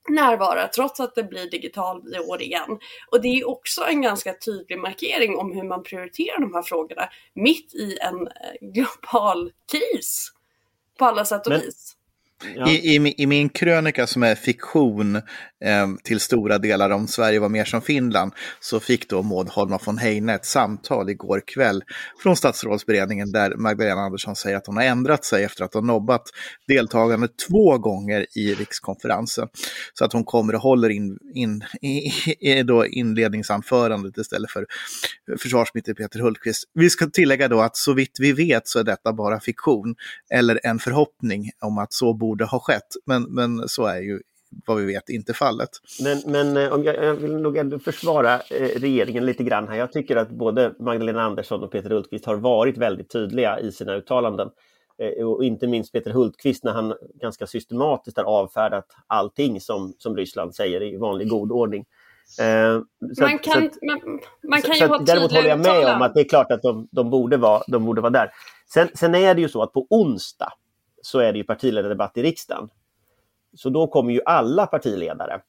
närvara trots att det blir digitalt i år igen. Och det är också en ganska tydlig markering om hur man prioriterar de här frågorna mitt i en eh, global kris på alla sätt och Men, vis. Ja. I, i, I, min krönika som är fiktion eh, till stora delar om Sverige var mer som Finland så fick då Maud Holma von Heine ett samtal igår kväll från statsrådsberedningen där Magdalena Andersson säger att hon har ändrat sig efter att ha nobbat deltagande två gånger i rikskonferensen. Så att hon kommer och håller in, in, i, i, då inledningsanförandet istället för försvarsminister Peter Hultqvist. Vi ska tillägga då att så vitt vi vet så är detta bara fiktion eller en förhoppning om att så borde ha skett. Men, men så är ju vad vi vet inte fallet. Men, men eh, om jag, jag vill nog ändå försvara eh, regeringen lite grann här. Jag tycker att både Magdalena Andersson och Peter Hultqvist har varit väldigt tydliga i sina uttalanden. Eh, och inte minst Peter Hultqvist när han ganska systematiskt har avfärdat allting som, som Ryssland säger i vanlig god ordning. man kan, så, man, man kan så, ju ha Däremot håller jag med om att det är klart att de, de, borde, vara, de borde vara där. Sen, sen är det ju så att på onsdag så är det ju partiledardebatt i riksdagen. Så då kommer ju alla partiledare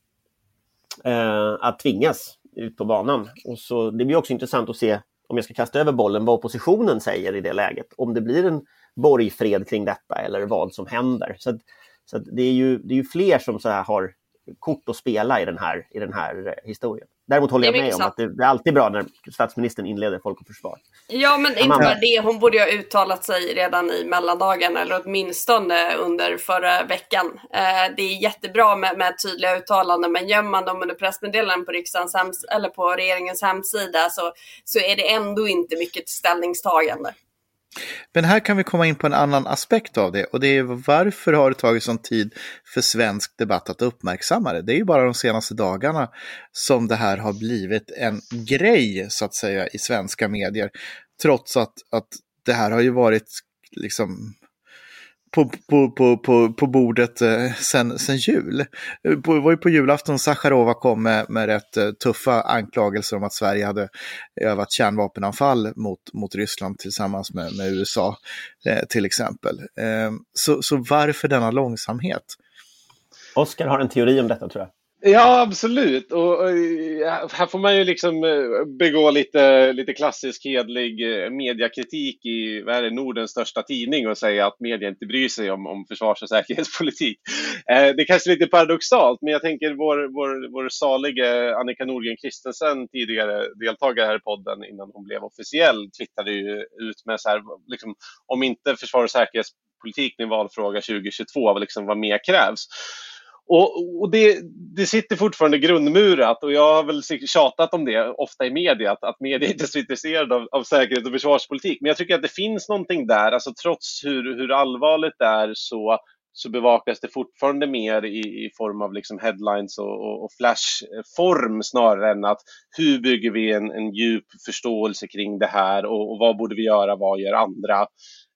eh, att tvingas ut på banan. Och så, det blir också intressant att se, om jag ska kasta över bollen, vad oppositionen säger i det läget. Om det blir en borgfred kring detta eller vad som händer. Så, så det, är ju, det är ju fler som så här har kort att spela i den här, i den här eh, historien. Däremot håller jag med om att det, det, är alltid bra när statsministern inleder Folk och Försvar. Ja, men inte bara det. Hon borde ju ha uttalat sig redan i mellandagen eller åtminstone under förra veckan. Eh, det är jättebra med, med tydliga uttalanden, men gömmer man dem under pressmeddelanden på, riksdagens hems eller på regeringens hemsida så, så är det ändå inte mycket ställningstagande. Men här kan vi komma in på en annan aspekt av det och det är varför har det tagit sån tid för svensk debatt att uppmärksamma det? Det är ju bara de senaste dagarna som det här har blivit en grej så att säga i svenska medier. Trots att, att det här har ju varit liksom på, på, på, på, på bordet eh, sen, sen jul. Eh, Det var ju på julafton Sacharova kom med, med rätt eh, tuffa anklagelser om att Sverige hade övat kärnvapenanfall mot, mot Ryssland tillsammans med, med USA till exempel. Så, så varför denna långsamhet? Oskar har en teori om detta tror jag. Ja, absolut. Och, och, här får man ju liksom eh, begå lite, lite klassisk hedlig mediekritik mediakritik i vad är det, Nordens största tidning och säga att media inte bryr sig om, om försvars och säkerhetspolitik. (laughs) Eh, det är kanske lite paradoxalt, men jag tänker vår, vår, vår salige Annika Nordgren Kristensen, tidigare deltagare här i podden innan hon blev officiell, twittrade ju ut med så här, liksom, om inte försvar och säkerhetspolitik blir en valfråga 2022, liksom, vad mer krävs? Och, och det, det, sitter fortfarande grundmurat och jag har väl tjatat om det ofta i media, att, att media (laughs) inte är så intresserade av, av säkerhet och försvarspolitik. Men jag tycker att det finns någonting där, alltså trots hur, hur allvarligt det är så, så bevakas det fortfarande mer i, i form av liksom headlines och, och, och flashform snarare än att hur bygger vi en, en djup förståelse kring det här och, och vad borde vi göra, vad gör andra?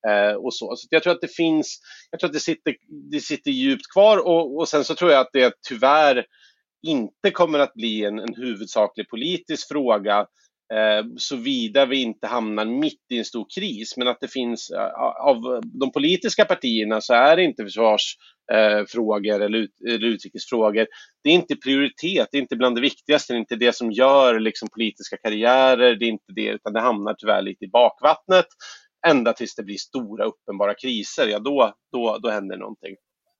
Eh, och så. så jag tror att det finns, jag tror att det sitter, det sitter djupt kvar och, och sen så tror jag att det tyvärr inte kommer att bli en, en huvudsaklig politisk fråga eh, såvida vi inte hamnar mitt i en stor kris. Men att det finns, eh, av de politiska partierna så är det inte försvarsfrågor eh, eller, ut, eller utrikesfrågor. Det är inte prioritet, det är inte bland det viktigaste, det är inte det som gör liksom, politiska karriärer, det är inte det, utan det hamnar tyvärr lite i bakvattnet ända tills det blir stora uppenbara kriser, ja då, då, då händer någonting.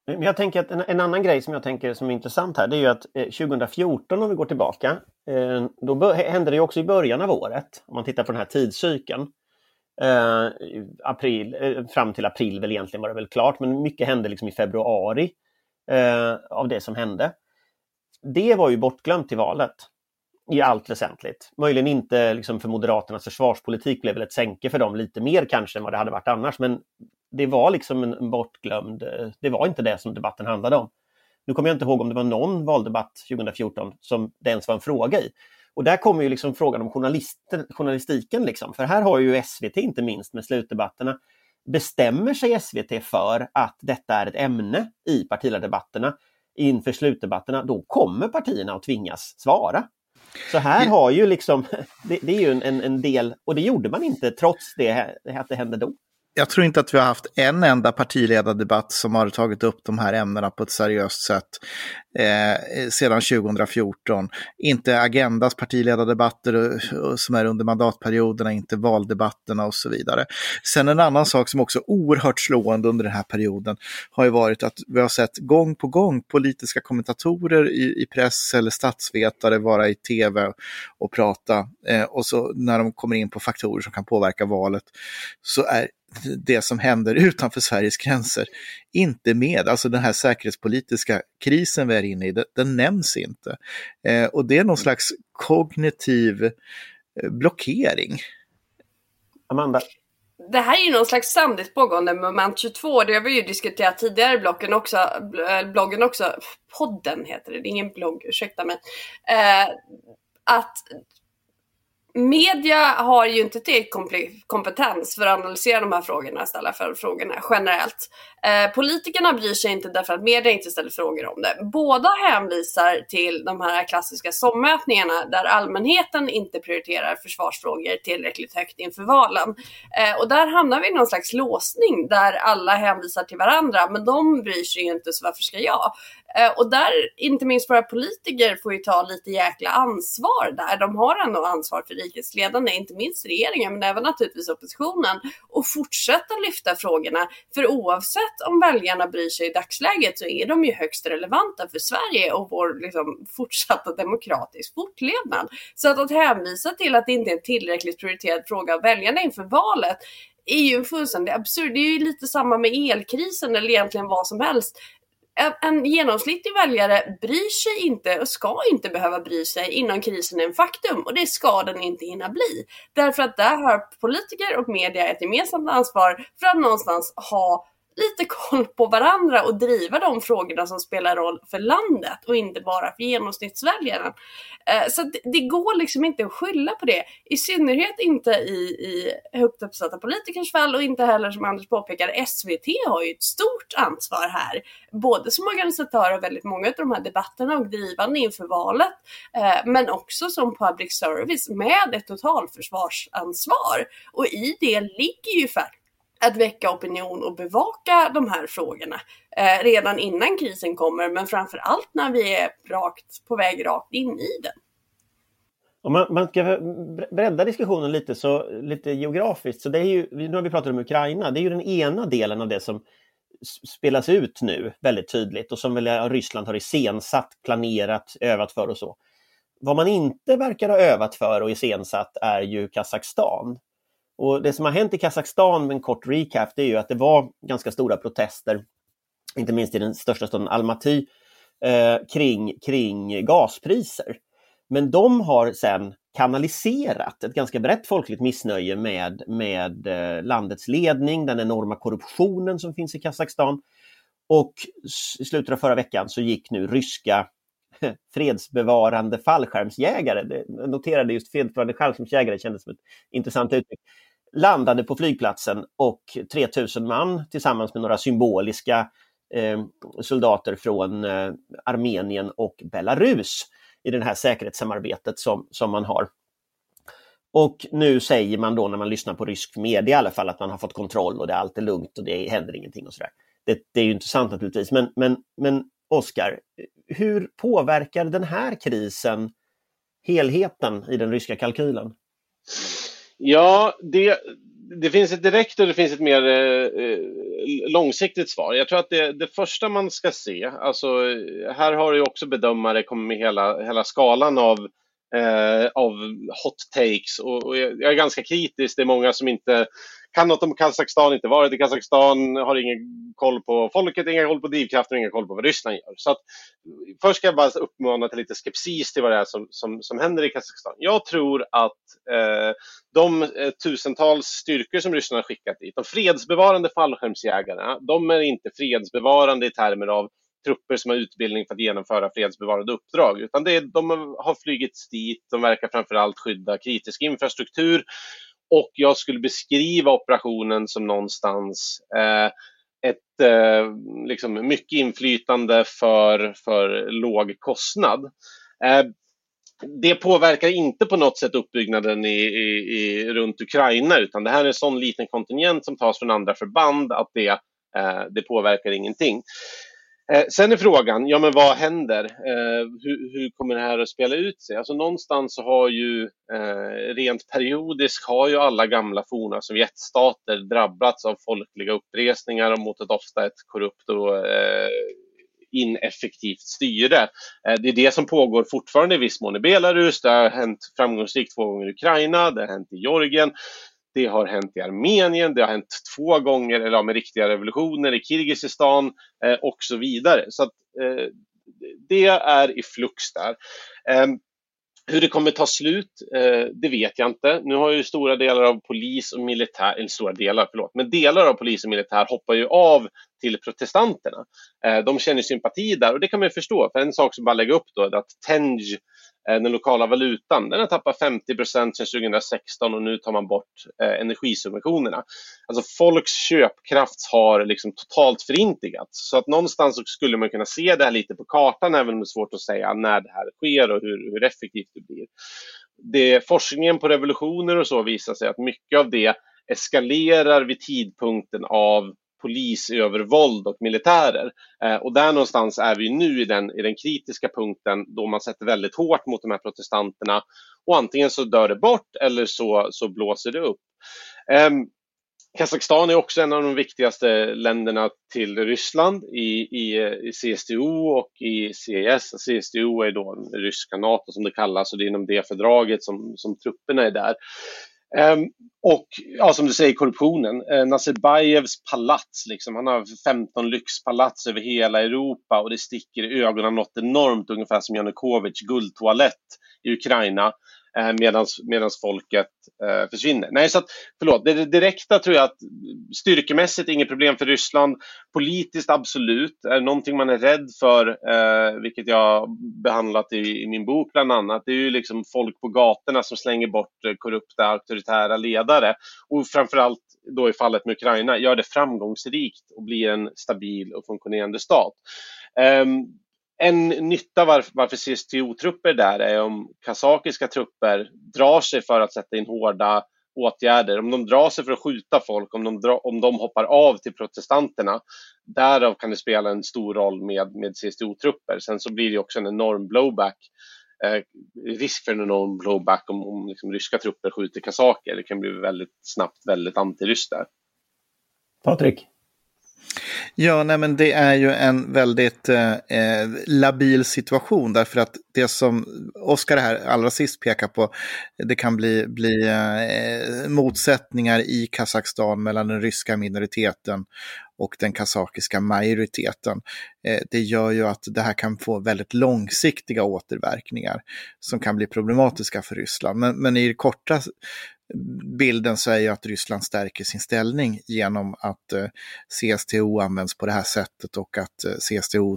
Men jag tänker att en, en, annan grej som jag tänker som är intressant här, det är ju att eh, 2014 om vi går tillbaka, eh, då hände det också i början av året, om man tittar på den här tidscykeln. Eh, april, eh, fram till april väl egentligen var det väl klart, men mycket hände liksom i februari eh, av det som hände. Det var ju bortglömt i valet i allt väsentligt. Möjligen inte liksom för Moderaternas försvarspolitik blev väl ett sänke för dem lite mer kanske än vad det hade varit annars, men det var liksom en bortglömd, eh, det var inte det som debatten handlade om. Nu kommer jag inte ihåg om det var någon valdebatt 2014 som det ens var en fråga i. Och där kommer ju liksom frågan om journalistiken, liksom. för här har ju SVT inte minst med slutdebatterna Bestämmer sig SVT för att detta är ett ämne i partiledardebatterna inför slutdebatterna, då kommer partierna att tvingas svara. Så här har ju liksom, (laughs) det, det är ju en, en, del, och det gjorde man inte trots det, att det hände då jag tror inte att vi har haft en enda partiledardebatt som har tagit upp de här ämnena på ett seriöst sätt eh, sedan 2014. Inte Agendas partiledardebatter eh, som är under mandatperioderna, inte valdebatterna och så vidare. Sen en annan sak som också är oerhört slående under den här perioden har ju varit att vi har sett gång på gång politiska kommentatorer i, i press eller statsvetare vara i tv och prata eh, och så när de kommer in på faktorer som kan påverka valet så är det som händer utanför Sveriges gränser inte med. Alltså den här säkerhetspolitiska krisen vi är inne i, den, nämns inte. Eh, och det är någon slags kognitiv eh, blockering. Amanda? Det här är ju någon slags ständigt pågående moment 22. Det har vi ju diskuterat tidigare i bloggen också. Eh, bloggen också. Podden heter det, det är ingen blogg, ursäkta mig. Eh, att media har ju inte tillräcklig kompetens för att analysera de här frågorna, ställa för frågorna generellt. Eh, politikerna bryr sig inte därför att media inte ställer frågor om det. Båda hänvisar till de här klassiska sommätningarna där allmänheten inte prioriterar försvarsfrågor tillräckligt högt inför valen. Eh, och där hamnar vi i någon slags låsning där alla hänvisar till varandra, men de bryr sig ju inte så varför ska jag? Eh, och där, inte minst våra politiker får ju ta lite jäkla ansvar där. De har ändå ansvar för rikets ledande, inte minst regeringen, men även naturligtvis oppositionen, och fortsätta lyfta frågorna. För oavsett om väljarna bryr sig i dagsläget så är de ju högst relevanta för Sverige och vår liksom, fortsatta demokratisk fortlevnad. Så att, att hänvisa till att det inte är en tillräckligt prioriterad fråga av väljarna inför valet är ju fullständigt absurd. Det är ju lite samma med elkrisen eller egentligen vad som helst en, en genomsnittlig väljare bryr sig inte och ska inte behöva bry sig innan krisen är en faktum och det ska den inte hinna bli. Därför att där har politiker och media ett gemensamt ansvar för att någonstans ha lite koll på varandra och driva de frågorna som spelar roll för landet och inte bara för genomsnittsväljaren. Eh, så det, går liksom inte att skylla på det, i synnerhet inte i, i högt uppsatta politikers fall och inte heller som Anders påpekar, SVT har ju ett stort ansvar här, både som organisatör av väldigt många av de här debatterna och drivande inför valet, eh, men också som public service med ett totalförsvarsansvar. Och i det ligger ju faktiskt att väcka opinion och bevaka de här frågorna eh, redan innan krisen kommer, men framför allt när vi är rakt, på väg rakt in i den. Om man, man ska bredda diskussionen lite, så, lite geografiskt, så det är ju, nu har vi pratat om Ukraina, det är ju den ena delen av det som spelas ut nu väldigt tydligt och som väl Ryssland har iscensatt, planerat, övat för och så. Vad man inte verkar ha övat för och iscensatt är ju Kazakstan. Och det som har hänt i Kazakstan, med en kort recap, det är ju att det var ganska stora protester, inte minst i den största staden Almaty, eh, kring, kring gaspriser. Men de har sen kanaliserat ett ganska brett folkligt missnöje med, med eh, landets ledning, den enorma korruptionen som finns i Kazakstan. Och i slutet av förra veckan så gick nu ryska eh, fredsbevarande fallskärmsjägare, jag noterade just fredsbevarande fallskärmsjägare kändes som ett intressant uttryck, landade på flygplatsen och 3000 man tillsammans med några symboliska eh, soldater från eh, Armenien och Belarus i det här säkerhetssamarbetet som, som man har. Och nu säger man då när man lyssnar på rysk media i alla fall att man har fått kontroll och det är allt är lugnt och det händer ingenting och sådär. Det, det är ju intressant naturligtvis men, men, men Oskar, hur påverkar den här krisen helheten i den ryska kalkylen? Ja, det, det finns ett direkt och det finns ett mer eh, långsiktigt svar. Jag tror att det, det första man ska se, alltså här har ju också bedömare kommit med hela, hela skalan av, eh, av hot takes och, och jag, jag är ganska kritisk. Det är många som inte kan något om Kazakstan, inte varit i Kazakstan, har ingen koll på folket, ingen koll på drivkraften, ingen koll på vad Ryssland gör. Så att, först ska jag bara uppmana till lite skepsis till vad det är som, som, som händer i Kazakstan. Jag tror att eh, de eh, tusentals styrkor som Ryssland har skickat dit, de fredsbevarande fallskärmsjägarna, de är inte fredsbevarande i termer av trupper som har utbildning för att genomföra fredsbevarande uppdrag, utan det är, de har flygits dit, de verkar framför allt skydda kritisk infrastruktur och jag skulle beskriva operationen som någonstans eh, ett eh, liksom mycket inflytande för, för låg kostnad. Eh, det påverkar inte på något sätt uppbyggnaden i, i, i, runt Ukraina utan det här är en sån liten kontingent som tas från andra förband att det, eh, det påverkar ingenting. Eh, sen är frågan, ja men vad händer? Eh, hur, hur, kommer det här att spela ut sig? Alltså någonstans så har ju eh, rent periodiskt har ju alla gamla forna Sovjetstater drabbats av folkliga uppresningar och mot ett ofta ett korrupt och eh, ineffektivt styre. Eh, det är det som pågår fortfarande i viss mån i Belarus. Det har hänt framgångsrikt två gånger i Ukraina, det har hänt i Georgien. Det har hänt i Armenien, det har hänt två gånger eller med riktiga revolutioner i Kirgizistan eh, och så vidare. Så att, eh, det är i flux där. Eh, hur det kommer ta slut, eh, det vet jag inte. Nu har ju stora delar av polis och militär, eller stora delar, förlåt, men delar av polis och militär hoppar ju av till protestanterna. Eh, de känner sympati där och det kan man ju förstå. För en sak som bara lägger upp då är att Tenj Eh, den lokala valutan, den har tappat 50 procent sedan 2016 och nu tar man bort eh, energisubventionerna. Alltså folks köpkraft har liksom totalt förintigats. Så att någonstans skulle man kunna se det här lite på kartan, även om det är svårt att säga när det här sker och hur, hur effektivt det blir. Det, forskningen på revolutioner och så visar sig att mycket av det eskalerar vid tidpunkten av polisövervåld och militärer. Eh, och där någonstans är vi nu i den, i den kritiska punkten då man sätter väldigt hårt mot de här protestanterna och antingen så dör det bort eller så, så blåser det upp. Eh, Kazakstan är också en av de viktigaste länderna till Ryssland i, i, i CSTO och i CES. CSTO är då ryska NATO som det kallas och det är inom det fördraget som, som trupperna är där. Ehm, och ja, som du säger, korruptionen. Eh, uh, Nazarbajevs palats, liksom, han har 15 lyxpalats över hela Europa och det sticker i ögonen något enormt, ungefär som Janukovics guldtoalett i Ukraina. Eh, Medan folket eh, försvinner. Nej, så att, förlåt, det direkta tror jag att styrkemässigt inget problem för Ryssland. Politiskt absolut, är det någonting man är rädd för, eh, vilket jag behandlat i, i, min bok bland annat, det är ju liksom folk på gatorna som slänger bort eh, korrupta auktoritära ledare. Och framförallt då i fallet med Ukraina, gör det framgångsrikt och blir en stabil och funktionerande stat. Ehm, en nytta varför, varför CSTO-trupper där är om kazakiska trupper drar sig för att sätta in hårda åtgärder, om de drar sig för att skjuta folk, om de, dra, om de hoppar av till protestanterna. Därav kan det spela en stor roll med, med CSTO-trupper. Sen så blir det också en enorm blowback, eh, risk för en enorm blowback om, om liksom ryska trupper skjuter kazaker. Det kan bli väldigt snabbt väldigt antiryskt där. Patrik? Ja, nej, men det är ju en väldigt eh, eh labil situation därför att det som Oskar här allra sist pekar på, det kan bli, bli eh, motsättningar i Kazakstan mellan den ryska minoriteten och den kazakiska majoriteten. Eh, det gör ju att det här kan få väldigt långsiktiga återverkningar som kan bli problematiska för Ryssland. Men, men i det korta bilden säger att Ryssland stärker sin ställning genom att eh, CSTO används på det här sättet och att eh, CSTO,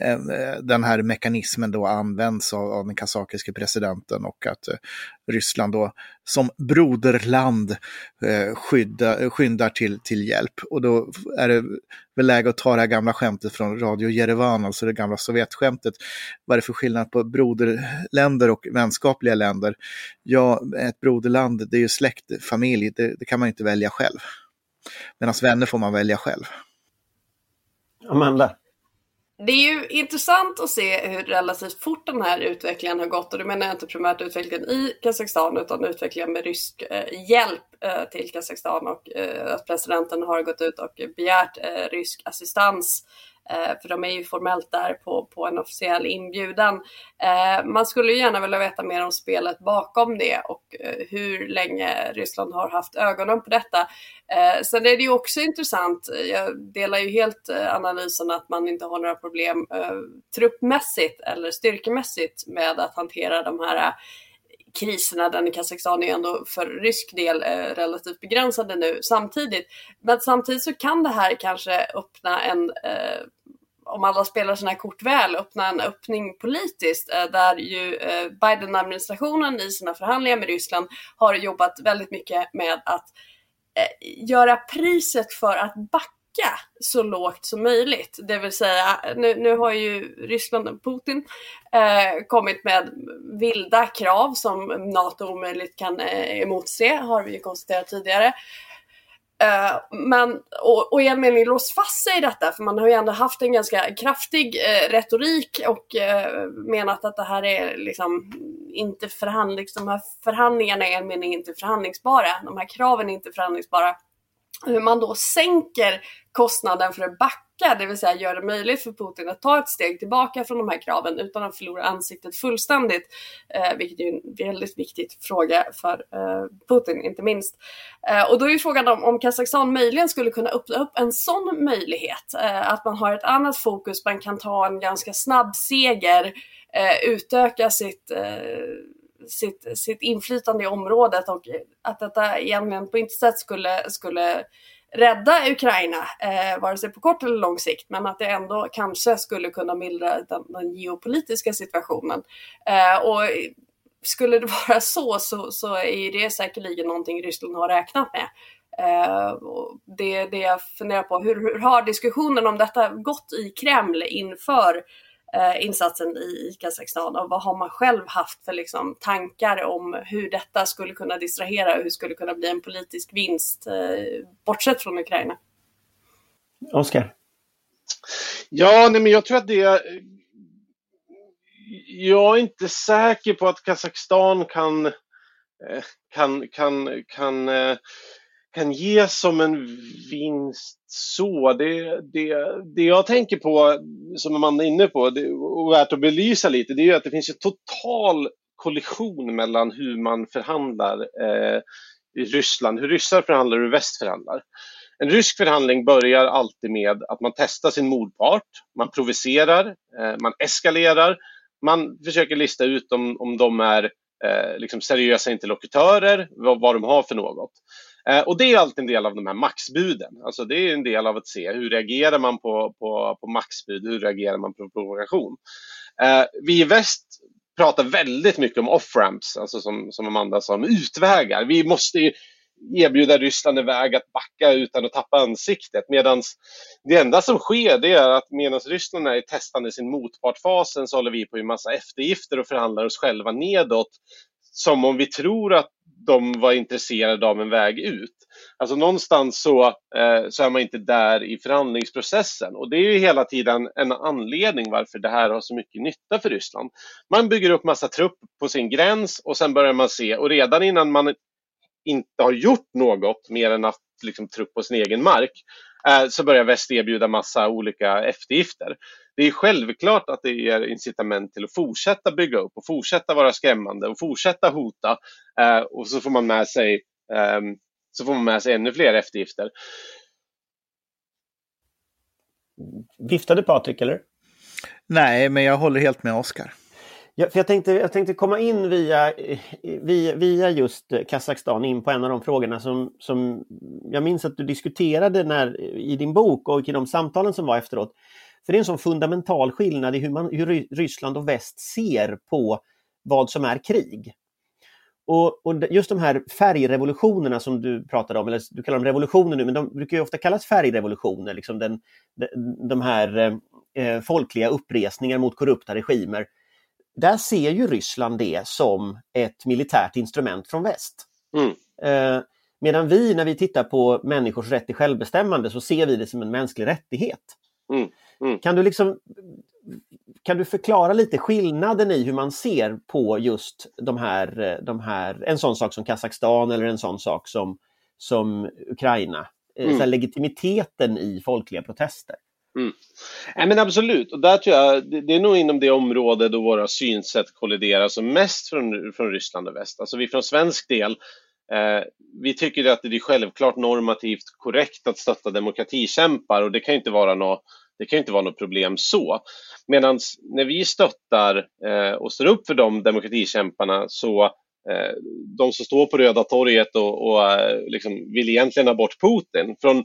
eh, den här mekanismen då används av, av den kazakiske presidenten och att Ryssland då som broderland eh, skydda, skyndar till, till hjälp. Och då är det väl läge att ta det här gamla skämtet från Radio Jerevan, alltså det gamla Sovjetskämtet. Vad är det för skillnad på broderländer och vänskapliga länder? Ja, ett broderland, det är ju släkt, familj, det, det kan man inte välja själv. Medan vänner får man välja själv. Amanda? Det är ju intressant att se hur relativt fort den här utvecklingen har gått. Och då menar jag inte primärt utvecklingen i Kazakstan utan utvecklingen med rysk eh, hjälp eh, till Kazakstan. Och eh, att presidenten har gått ut och begärt eh, rysk assistans Eh, Eh, för de är ju formellt där på, på en officiell inbjudan. Eh, man skulle ju gärna vilja veta mer om spelet bakom det och eh, hur länge Ryssland har haft ögonen på detta. Eh, sen är det ju också intressant, jag delar ju helt eh, analysen att man inte har några problem truppmässigt eller styrkemässigt med att hantera de här kriserna, den i Kazakstan är ju ändå för rysk del eh, relativt begränsade nu samtidigt. Men samtidigt så kan det här kanske öppna en eh, om alla spelar sina kort väl, öppna en öppning politiskt eh, där ju eh, Biden-administrationen i sina förhandlingar med Ryssland har jobbat väldigt mycket med att eh, göra priset för att backa så lågt som möjligt. Det vill säga, nu, nu har ju Ryssland och Putin eh, kommit med vilda krav som NATO omöjligt kan eh, emotse, har vi ju konstaterat tidigare. Uh, men, och, och i en mening låst fast sig i detta, för man har ju ändå haft en ganska kraftig uh, retorik och uh, menat att det här är liksom inte förhandlings... De här förhandlingarna är i en mening inte förhandlingsbara. De här kraven är inte förhandlingsbara hur man då sänker kostnaden för att backa, det vill säga gör det möjligt för Putin att ta ett steg tillbaka från de här kraven utan att förlora ansiktet fullständigt, eh, vilket är en väldigt viktig fråga för eh, Putin, inte minst. Eh, och då är ju frågan om, om Kazakstan möjligen skulle kunna öppna upp en sån möjlighet, eh, att man har ett annat fokus, man kan ta en ganska snabb seger, eh, utöka sitt eh, sitt, sitt inflytande i området och att detta egentligen på intet sätt skulle, skulle rädda Ukraina, eh, vare sig på kort eller lång sikt, men att det ändå kanske skulle kunna mildra den, den geopolitiska situationen. Eh, och skulle det (laughs) vara så, så, så är det säkerligen någonting Ryssland har räknat med. Eh, det, det jag funderar på, hur, hur har diskussionen om detta gått i Kreml inför eh, insatsen i Kazakstan och vad har man själv haft för liksom, tankar om hur detta skulle kunna distrahera och hur skulle kunna bli en politisk vinst eh, bortsett från Ukraina? Oskar? Ja, nej, men jag tror att det... Jag är inte säker på att Kazakstan kan, eh, kan, kan, kan eh, kan ge som en vinst så. Det, det, det jag tänker på, som Amanda är inne på, det, och värt att belysa lite, det är att det finns en total kollision mellan hur man förhandlar eh, i Ryssland, hur ryssar förhandlar och hur väst förhandlar. En rysk förhandling börjar alltid med att man testar sin motpart, man provocerar, eh, man eskalerar, man försöker lista ut om, om de är eh, liksom seriösa interlokutörer, vad, vad de har för något. Eh, och det är alltid en del av de här maxbuden. Alltså det är en del av att se hur reagerar man på, på, på maxbud, hur reagerar man på provokation. Eh, vi i väst pratar väldigt mycket om off-ramps, alltså som, som Amanda sa, om utvägar. Vi måste erbjuda Ryssland en väg att backa utan att tappa ansiktet. Medan det enda som sker det är att medan Ryssland är i testande sin motpartfasen så håller vi på med massa eftergifter och förhandlar oss själva nedåt. Som om vi tror att de var intresserade av en väg ut. Alltså någonstans så, eh, så är man inte där i förhandlingsprocessen och det är ju hela tiden en anledning varför det här har så mycket nytta för Ryssland. Man bygger upp massa trupp på sin gräns och sen börjar man se och redan innan man inte har gjort något mer än att liksom, trupp på sin egen mark så börjar väst erbjuda massa olika eftergifter det är självklart att det ger incitament till att fortsätta bygga upp och fortsätta vara skrämmande och fortsätta hota. Eh, och så får man med sig eh, så får man med sig ännu fler eftergifter. Viftade Patrik, eller? Nej, men jag håller helt med Oskar. Ja, för jag, tänkte, jag tänkte komma in via, via, via just Kazakstan in på en av de frågorna som, som jag minns att du diskuterade när, i din bok och i de samtalen som var efteråt. För det är en sån fundamental skillnad i hur, man, hur Ryssland och väst ser på vad som är krig. Och, och, just de här färgrevolutionerna som du pratade om, eller du kallar dem revolutioner nu, men de brukar ju ofta kallas färgrevolutioner, liksom den, de, de här eh, folkliga uppresningar mot korrupta regimer. Där ser ju Ryssland det som ett militärt instrument från väst. Mm. Eh, medan vi, när vi tittar på människors rätt till självbestämmande, så ser vi det som en mänsklig rättighet. Mm. Mm. Kan du liksom kan du förklara lite skillnaden i hur man ser på just de här, de här en sån sak som Kazakstan eller en sån sak som, som Ukraina? Eh, mm. Så legitimiteten i folkliga protester. Mm. Ja, men absolut, och där tror jag det är nog inom det område då våra synsätt kolliderar som mest från, från Ryssland och väst. Alltså vi från svensk del, eh, vi tycker att det är självklart normativt korrekt att stötta demokratikämpar och det kan inte vara något det kan inte vara något problem så. Medan när vi stöttar eh, och står upp för de demokratikämparna så Eh, de som står på Röda torget och, och eh, liksom vill egentligen ha bort Putin. Från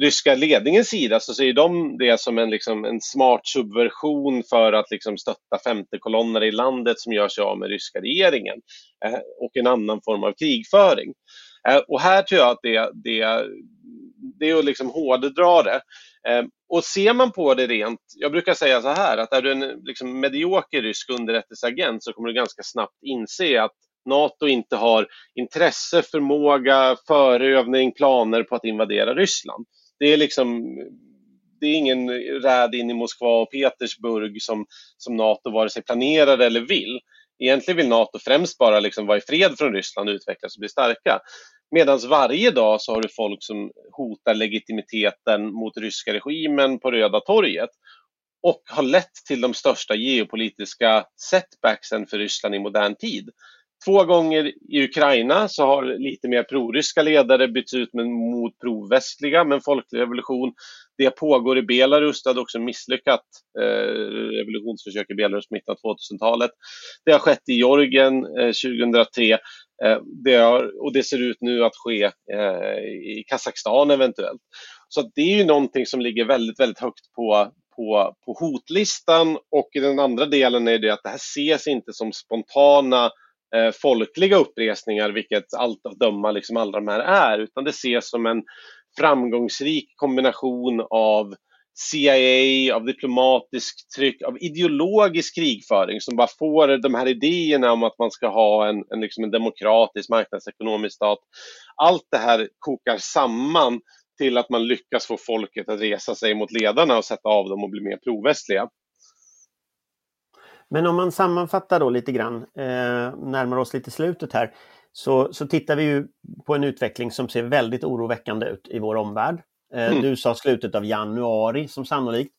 ryska ledningens sida så ser de det som en, liksom, en smart subversion för att liksom, stötta femte kolonner i landet som gör sig av med ryska regeringen eh, och en annan form av krigföring. Och här tror jag att det, det det är att liksom hårdedra det. Och ser man på det rent, jag brukar säga så här att är du en liksom, medioker rysk underrättelseagent så kommer du ganska snabbt inse att Nato inte har intresse, förmåga, förövning, planer på att invadera Ryssland. Det är liksom det är ingen räd in i Moskva och Petersburg som, som Nato vare sig planerar eller vill. Egentligen vill Nato främst bara liksom vara i fred från Ryssland, utvecklas och bli starka. Medan varje dag så har du folk som hotar legitimiteten mot ryska regimen på Röda torget och har lett till de största geopolitiska setbacksen för Ryssland i modern tid. Två gånger i Ukraina så har lite mer proryska ledare bytts ut mot provästliga med folklig revolution. Det pågår i Belarus, det hade också misslyckat eh, revolutionsförsök i Belarus mitten av 2000-talet. Det har skett i Georgien eh, 2003 eh, det har, och det ser ut nu att ske eh, i Kazakstan eventuellt. Så det är ju någonting som ligger väldigt, väldigt högt på, på, på hotlistan och i den andra delen är det att det här ses inte som spontana eh, folkliga uppresningar, vilket allt att döma liksom alla de här är, utan det ses som en framgångsrik kombination av CIA, av diplomatiskt tryck, av ideologisk krigföring som bara får de här idéerna om att man ska ha en, en, liksom en demokratisk marknadsekonomisk stat. Allt det här kokar samman till att man lyckas få folket att resa sig mot ledarna och sätta av dem och bli mer provästliga. Men om man sammanfattar då lite grann, eh, närmar oss lite slutet här, så, så tittar vi ju på en utveckling som ser väldigt oroväckande ut i vår omvärld. Eh, mm. Du sa slutet av januari som sannolikt.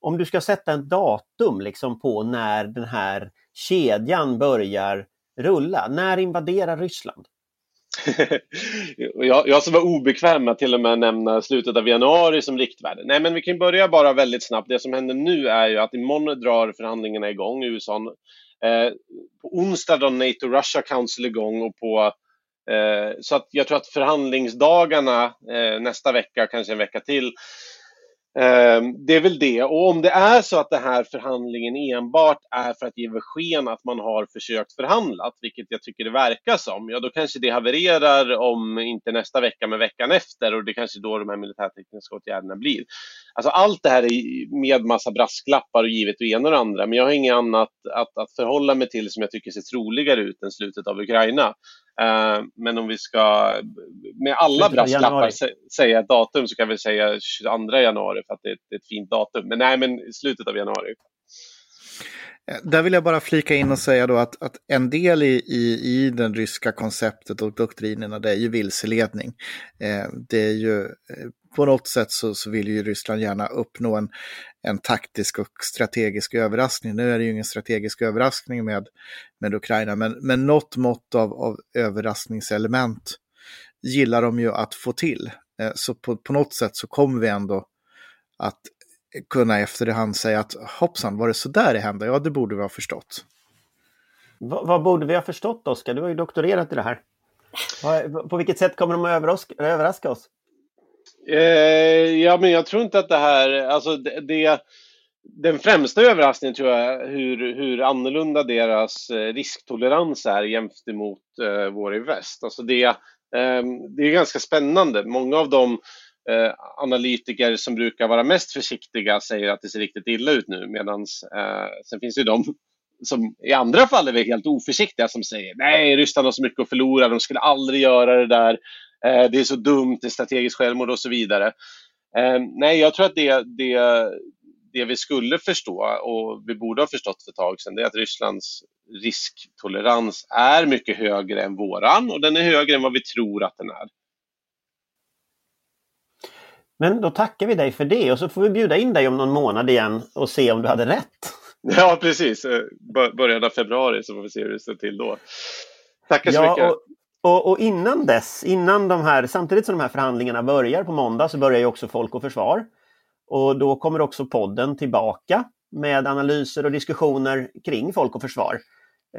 Om du ska sätta ett datum liksom på när den här kedjan börjar rulla, när invaderar Ryssland? (laughs) jag, jag som var obekväm med att till och med nämna slutet av januari som riktvärde. Nej, men vi kan börja bara väldigt snabbt. Det som händer nu är ju att imorgon drar förhandlingarna igång i USA. Eh, på onsdag drar NATO-Russia Council igång och på eh, så att jag tror att förhandlingsdagarna eh, nästa vecka, kanske en vecka till, Ehm, det är väl det. Och om det är så att den här förhandlingen enbart är för att ge sken att man har försökt förhandla, vilket jag tycker det verkar som, ja då kanske det havererar om inte nästa vecka men veckan efter och det kanske då de här militärtekniska åtgärderna blir. Alltså allt det här är med massa brasklappar och givet och ena och det andra, men jag har inget annat att, att förhålla mig till som jag tycker ser troligare ut än slutet av Ukraina. Uh, men om vi ska med alla brasklappar säga ett datum så kan vi säga 22 januari för att det är, ett, fint datum. Men nej, men slutet av januari. Eh, där vill jag bara flika in och säga då att, att en del i, i, i den ryska konceptet och doktrinerna det är ju vilseledning. Eh, det är ju eh, på något sätt så, så vill ju Ryssland gärna uppnå en, en taktisk och strategisk överraskning. Nu är det ju ingen strategisk överraskning med, med Ukraina, men, men något mått av, av överraskningselement gillar de ju att få till. Eh, så på, på något sätt så kommer vi ändå att kunna efterhand säga att hoppsan, var det så där det hände? Ja, det borde vi ha förstått. V vad borde vi ha förstått, Oskar? Du har ju doktorerat i det här. På vilket sätt kommer de att överraska oss? Eh, ja, men jag tror inte att det här, alltså det, det den främsta överraskningen tror jag hur, hur annorlunda deras eh, risktolerans är jämfört emot eh, vår i väst. Alltså det, eh, det är ganska spännande. Många av de eh, analytiker som brukar vara mest försiktiga säger att det ser riktigt illa ut nu medan eh, sen finns det ju de som i andra fall är helt oförsiktiga som säger nej, Ryssland har så mycket att förlora, de skulle aldrig göra det där, det är så dumt, det är strategiskt självmord och så vidare. Eh, nej, jag tror att det, det, det vi skulle förstå och vi borde ha förstått för ett tag sedan, det är att Rysslands risktolerans är mycket högre än våran och den är högre än vad vi tror att den är. Men då tackar vi dig för det och så får vi bjuda in dig om någon månad igen och se om du hade rätt. Ja, precis. Eh, början av februari så får vi se hur det står till då. Tackar så ja, mycket. Och, och, och, innan dess, innan de här, samtidigt som de här förhandlingarna börjar på måndag så börjar ju också Folk och Försvar. Och då kommer också podden tillbaka med analyser och diskussioner kring Folk och Försvar.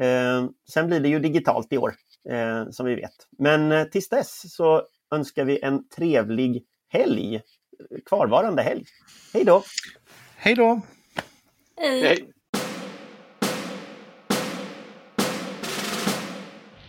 Eh, sen blir det ju digitalt i år, eh, som vi vet. Men eh, tills dess så önskar vi en trevlig helg, kvarvarande helg. Hej då! Hej då! Hej!